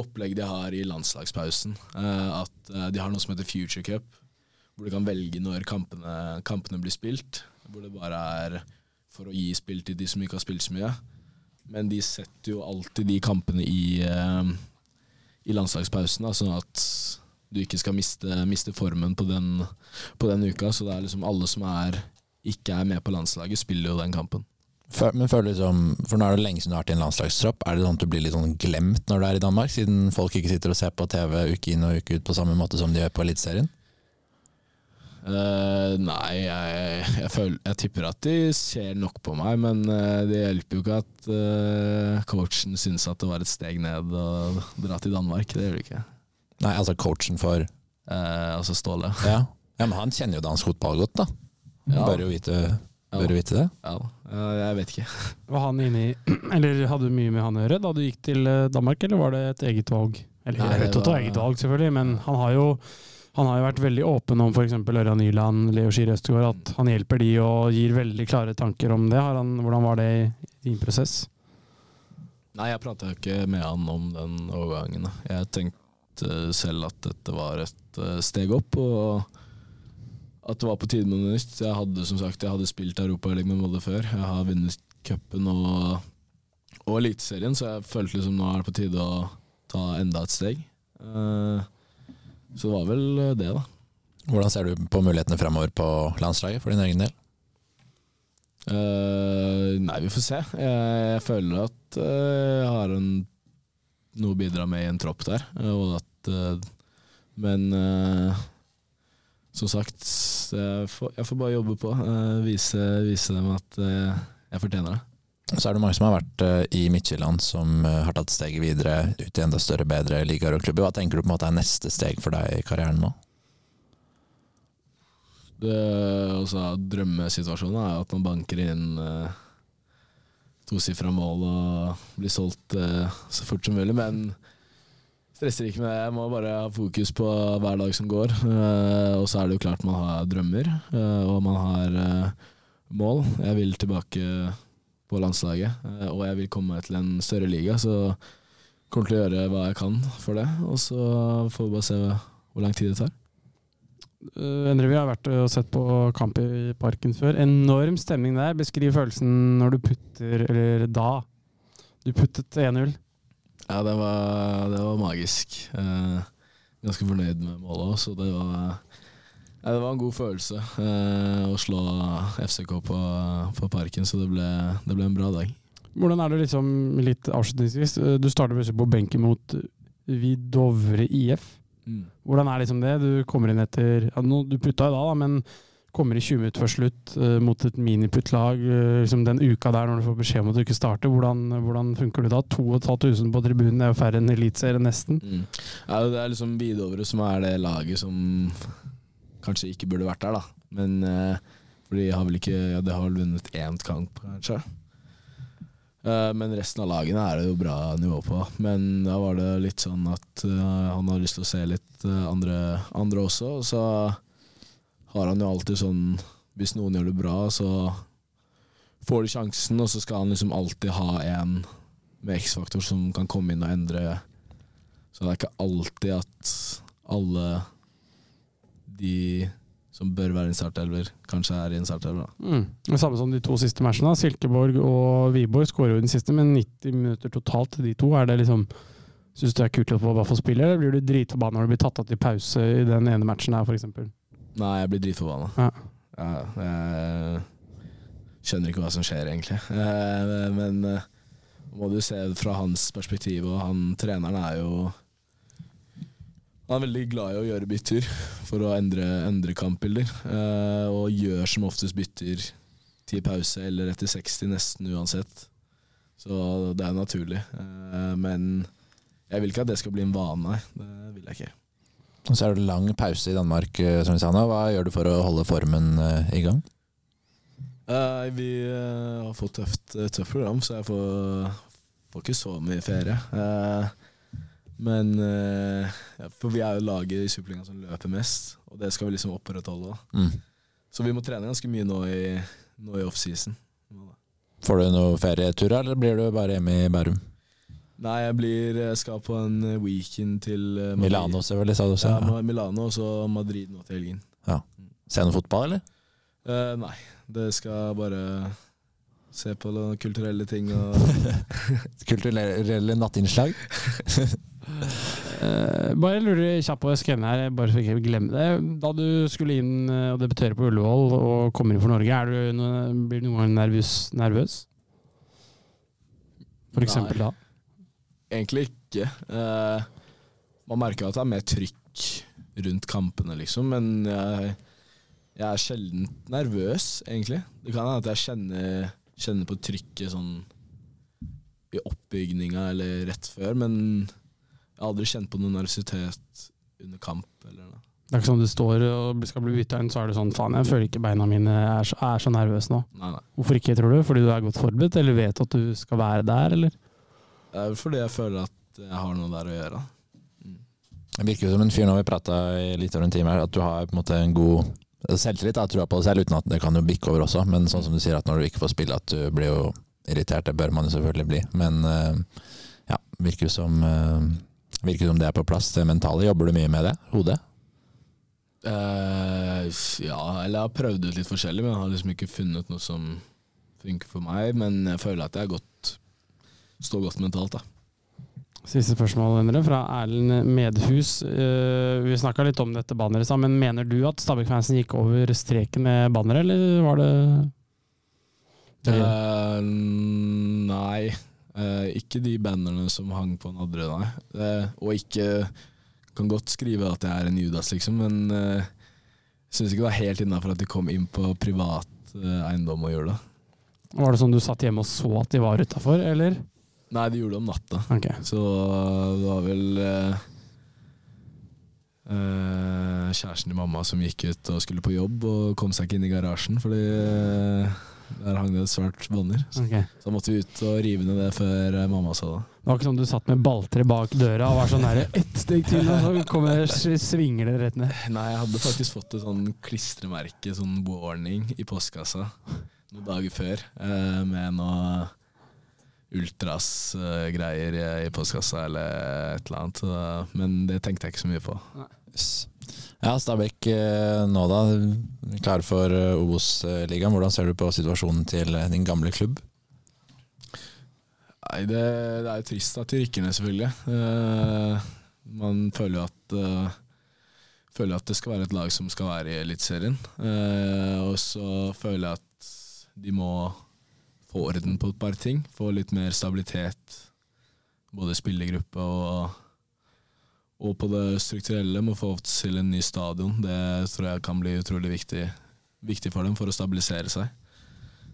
opplegg de har i landslagspausen. Eh, at eh, de har noe som heter Future Cup, hvor du kan velge når kampene, kampene blir spilt. Hvor det bare er for å gi spill til de som ikke har spilt så mye. Men de setter jo alltid de kampene i, eh, i landslagspausen, da, sånn at du ikke skal miste, miste formen på den, på den uka. Så det er liksom alle som er, ikke er med på landslaget, spiller jo den kampen. Men føler liksom, for nå er det lenge siden du har vært i en landslagstropp. Er det sånn at du blir litt sånn glemt når du er i Danmark, siden folk ikke sitter og ser på TV uke inn og uke ut på samme måte som de gjør på Eliteserien? Eh, nei, jeg, jeg, føler, jeg tipper at de ser nok på meg, men uh, det hjelper jo ikke at uh, coachen syns at det var et steg ned å dra til Danmark. Det gjør det ikke. Nei, altså coachen for Eh, altså Ståle. ja. ja, men han kjenner jo dansk fotball godt, da. Ja. Bør jo vite, bør ja. vite det. Ja, eh, jeg vet ikke. Var han inne i Eller hadde du mye med han å gjøre da du gikk til Danmark, eller var det et eget valg? Eller Nei, det var- eget valg, selvfølgelig, men han har jo han har jo vært veldig åpen om f.eks. Ørjan Nyland, Leo Skier Østegård, at han hjelper de og gir veldig klare tanker om det. Han, hvordan var det i din prosess? Nei, jeg prata ikke med han om den overgangen. Jeg tenkte selv at dette var et eh, steg opp, og at det var på tide med noe nytt. Jeg hadde som sagt, jeg hadde spilt Europaligaen med Molde før. Jeg har vunnet cupen og, og Eliteserien, så jeg følte liksom nå er det på tide å ta enda et steg. Eh, så det var vel det, da. Hvordan ser du på mulighetene fremover på landslaget for din egen del? Uh, nei, vi får se. Jeg, jeg føler at uh, jeg har en, noe å bidra med i en tropp der. eh, Og at, uh, men eh, som sagt, jeg får, jeg får bare jobbe på. eh, vise, vise dem at eh, jeg fortjener det. Så er det mange som har vært eh, i Midtjylland som eh, har tatt steget videre ut i enda større, bedre ligaer og klubber. Hva tenker du på en måte er neste steg for deg i karrieren nå? det altså, drømmesituasjonen er at man banker inn eh, tosifra mål og blir solgt eh, så fort som mulig. Men stresser ikke med det. Jeg må bare ha fokus på hver dag som går. Eh, og så er det jo klart man har drømmer, eh, og man har eh, mål. Jeg vil tilbake på landslaget, eh, og jeg vil komme meg til en større liga. Så kommer til å gjøre hva jeg kan for det. Og så får vi bare se hvor lang tid det tar. Uh, Endre, vi har vært og sett på kamp i parken før. Enorm stemning der. Beskriv følelsen når du putter, eller da. Du puttet 1-0. Ja, det var, det var magisk. Eh, ganske fornøyd med målet òg, så det var, ja, det var en god følelse eh, å slå FCK på, på Parken, så det ble, det ble en bra dag. Hvordan er det liksom, litt avslutningsvis, uh, du starter plutselig på benken mot Vidovre IF. Hvordan er liksom det? Du kommer inn etter ja, no, Du putta i dag, da, men kommer i 20 minutter før slutt eh, mot et miniputtlag. eh, liksom den uka der når du får beskjed om at du ikke starter, hvordan, hvordan funker du da? 2500 på tribunen, det er jo færre enn Eliteserien nesten. Mm. Ja, det er liksom Vidovre som er det laget som kanskje ikke burde vært der, da. Men eh, For de har vel ikke Ja, de har vel vunnet én kamp, kanskje. Eh, men resten av lagene er det jo bra nivå på. Men da var det litt sånn at eh, han har lyst til å se litt eh, andre, andre også. Og så har han jo alltid sånn Hvis noen gjør det bra, så får de sjansen, og så skal han liksom alltid ha en med X-faktor som kan komme inn og endre så det er ikke alltid at alle de som bør være i en startelver, kanskje er i en startelver. Mm. Det samme som de to siste matchene. Silkeborg og Wiborg skårer jo den siste, men 90 minutter totalt til de to. Er det liksom Syns du det er kult å bare får spille, eller blir du dritforbanna når du blir tatt av til pause i den ene matchen her, f.eks.? Nei, jeg blir dritforbanna. Ja. Ja, jeg skjønner ikke hva som skjer, egentlig. Eh, Men eh, må du se fra hans perspektiv, og han treneren er jo Han er veldig glad i å gjøre bytter for å endre, endre kampbilder, eh, og gjør som oftest bytter til pause eller etter 60, nesten uansett. Så det er naturlig. Eh, Men jeg vil ikke at det skal bli en vane, nei. Det vil jeg ikke. Og så er det lang pause i Danmark, eh, som vi sa nå. Hva gjør du for å holde formen eh, i gang? Eh, vi eh, har fått tøft, tøft program, så jeg får, får ikke så mye ferie. Eh, men eh, ja, For vi er jo laget i Superligaen som løper mest, og det skal vi liksom opprettholde. Mm. Så vi må trene ganske mye nå i, nå i offseason. Får du noe ferieturer, eller blir du bare hjemme i Bærum? Nei, jeg blir, jeg skal på en weekend til eh, Madrid. Milano, selvfølgelig, sa du også. Ja, Ja. Milano og så Madrid nå til helgen. Se noe fotball, eller? Eh, nei, det skal bare se på noen kulturelle ting og Kulturelle nattinnslag? Eh, bare lurer kjapt på SKN her, bare så jeg ikke glemmer det. Da du skulle inn eh, og debutere på Ullevål og kommer inn for Norge, er du no, blir du noen gang nervøs? nervøs? For eksempel Nei. da? Egentlig ikke. Uh, man merker at det er mer trykk rundt kampene, liksom, men jeg, jeg er sjelden nervøs, egentlig. Det kan hende at jeg kjenner, kjenner på trykket sånn i oppbygninga eller rett før, men jeg har aldri kjent på noe nervøsitet under kamp. eller noe. Det er ikke sånn du står og skal bli bytta inn, så er du sånn faen, jeg føler ikke beina mine er så, er så nervøs nå. Nei, nei. Hvorfor ikke, tror du? Fordi du er godt forberedt, eller vet at du skal være der, eller? Det er fordi jeg føler at jeg har noe der å gjøre. Det virker jo som en fyr når vi prata i litt over en time her, at du har på en måte en god selvtillit, jeg trua på det selv, uten at det kan jo bikke over også. Men sånn som du sier, at når du ikke får spille, at du blir jo irritert. Det bør man jo selvfølgelig bli. Men eh, ja, virker jo som eh, Virker som det er på plass, det mentale. Jobber du mye med det? Hodet? Uh, ja, eller jeg har prøvd ut litt forskjellig, men jeg har liksom ikke funnet noe som funker for meg. Men jeg føler at jeg er godt, står godt mentalt, da. Siste spørsmål, Endre, fra Erlend Medhus. Uh, vi snakka litt om dette banneret, sammen. men mener du at Stabæk-fansen gikk over streken med banneret, eller var det uh, nei, eh, ikke de bannerne som hang på Nadderud, nei. Uh, og ikke Kan godt skrive at jeg er en Judas, liksom, men uh, jeg syns ikke det var helt innafor at de kom inn på privat uh, eiendom og gjorde det. Var det sånn du satt hjemme og så at de var utafor, eller? Nei, de gjorde det om natta. Ok. Så det var vel eh, eh, kjæresten til mamma som gikk ut og skulle på jobb, og kom seg ikke inn i garasjen, fordi eh, der hang det et svart Okay. Så Så måtte vi ut og rive ned det før eh, mamma så det. Det var ikke sånn du satt med balltre bak døra og var sånn nære ett steg til, og så kommer, svinger det rett ned. Nei, jeg hadde faktisk fått et sånn klistremerke, sånn warning, i postkassa noen dager før, eh, med noe ultras-greier i, i postkassa eller et eller annet. Men det tenkte jeg ikke så mye på. Ja, Stabæk eh, nå da, klar for eh, Obos-ligaen. Hvordan ser du på situasjonen til eh, din gamle klubb? Nei, det, det er jo trist at de rykker ned, selvfølgelig. Man føler jo at Føler at det skal være et lag som skal være i Eliteserien. Eh, og så føler jeg at de må få orden på et par ting. Få litt mer stabilitet. Både spillergruppe og, og på det strukturelle. Må få til en ny stadion. Det tror jeg kan bli utrolig viktig, viktig for dem for å stabilisere seg.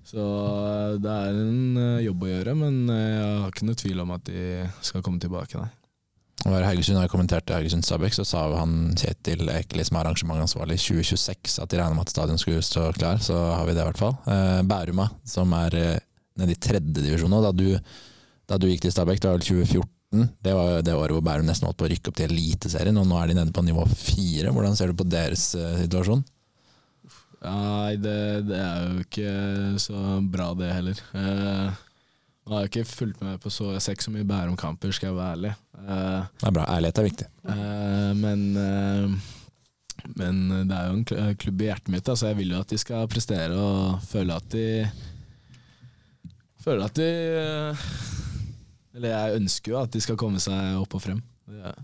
Så eh, det er en eh, jobb å gjøre, men eh, jeg har ikke noe tvil om at de skal komme tilbake. Nei. Når Haugesund har kommentert Haugesund Stabæk, så sa han Kjetil Ekeli, som er arrangementansvarlig, 2026 at de regner med at stadion skulle stå klar. Så har vi det, i hvert fall. Bæruma, som er nede i tredje divisjon nå. Da da du gikk til Stabæk, det var vel 2014. Det var jo det året hvor Bærum nesten holdt på å rykke opp til Eliteserien, og nå er de nede på nivå fire. Hvordan ser du på deres eh, situasjon? Nei, det, det er jo ikke så bra, det heller. Eh, nå har jeg ikke fulgt med på så Jeg ser ikke så mye Bærum-kamper, skal jeg være ærlig. Uh, Det er bra. Ærlighet er viktig. Uh, men uh, men det er jo en klubb i hjertet mitt, så så jeg vil jo at de skal prestere og føle at de Føle at de Eller jeg ønsker jo at de skal komme seg opp og frem. Er-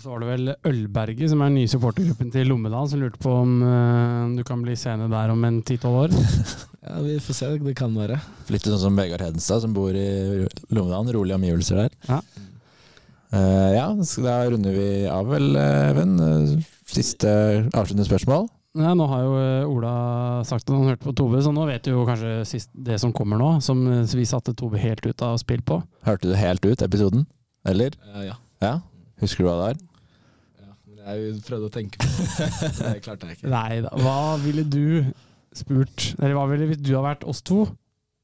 Så var det vel Ølberget, som er den nye supportergruppen til Lommedal, som lurte på om uh, du kan bli seende der om en ti-tolv år. Ja, vi får se. Det kan være. Flytte sånn som Vegard Hedenstad, som bor i Lommedalen. Rolige omgivelser der. Ja. Uh, ja, da runder vi av vel, eh, Even. Siste avsluttende spørsmål. Ja, nå har jo eh, Ola sagt at han hørte på Tove, så nå vet du jo kanskje sist, det som kommer nå, som eh, vi satte Tove helt ut av spill på. Hørte du helt ut episoden? Eller? Uh, ja. Ja? Husker du hva det var? ja. Men Jeg prøvde å tenke på det. Det klarte jeg ikke. Nei da. Hva ville du spurt Eller hva ville hvis du hadde vært oss to?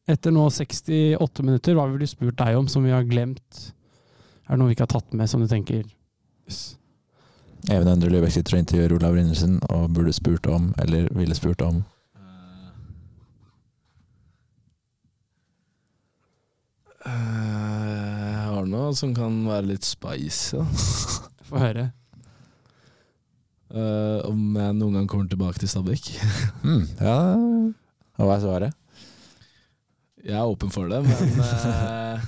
Etter nå 68 minutter, hva ville du spurt deg om som vi har glemt? Er det noe vi ikke har tatt med som du tenker yes. Even Endre Løbekk sitter og intervjuer Olav Brynesen og burde spurt om, eller ville spurt om Eh, Jeg har noe som kan være litt spicy. da. Få høre. Uh, om jeg noen gang kommer tilbake til Stabæk. mm, Ja, og hva er svaret? Jeg er åpen for det, men eh,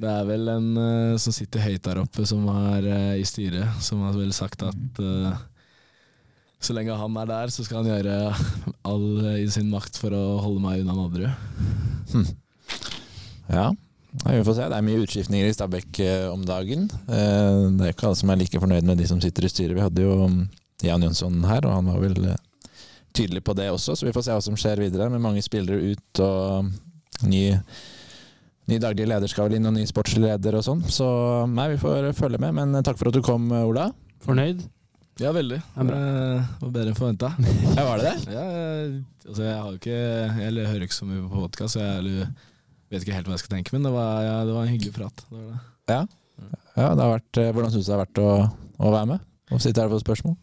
Det er vel en uh, som sitter høyt der oppe, som er uh, i styret, som har vel sagt at uh, så lenge han er der, så skal han gjøre all i sin makt for å holde meg unna Nadderud. Ja, Nei, vi får se. Det er mye utskiftninger i Stabæk om dagen. Eh, det er ikke alle som er like fornøyd med de som sitter i styret. Vi hadde jo mm, Jan Jonsson her, og han var vel tydelig på det også, så vi får se hva som skjer videre. Med mange spillere ut og ny, ny daglig leder skal vel inn, og ny sportsleder og sånn. Så nei, vi får følge med. Men takk for at du kom, Ola. Fornøyd? Ja, veldig. Eh, Det var bedre enn forventa. Ja, var det det? Ja, altså jeg har ikke Jeg hører ikke så mye på podkast, så jeg eller vet ikke helt hva jeg skal tenke, men det var, ja, det var en hyggelig prat. Det var det. Ja. ja det har vært, eh, hvordan syns du det har vært å, å være med? Og sitte her og få spørsmål?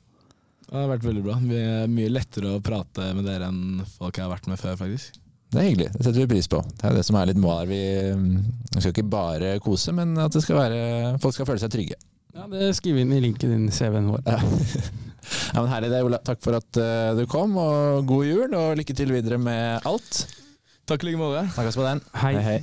Det har vært veldig bra. Er mye lettere å prate med dere enn folk jeg har vært med før, faktisk. Det er hyggelig. Det setter vi pris på. Det er det som er litt målet her. Vi, skal ikke bare kose, men at det skal være, folk skal føle seg trygge. Ja, det skriver inn i linken din, CV-en vår. Ja. ja, men Herlig det, Ola. Takk for at eh, du kom, og god jul, og lykke til videre med alt. Takk i like måte. Snakkes på den. Hei. hei.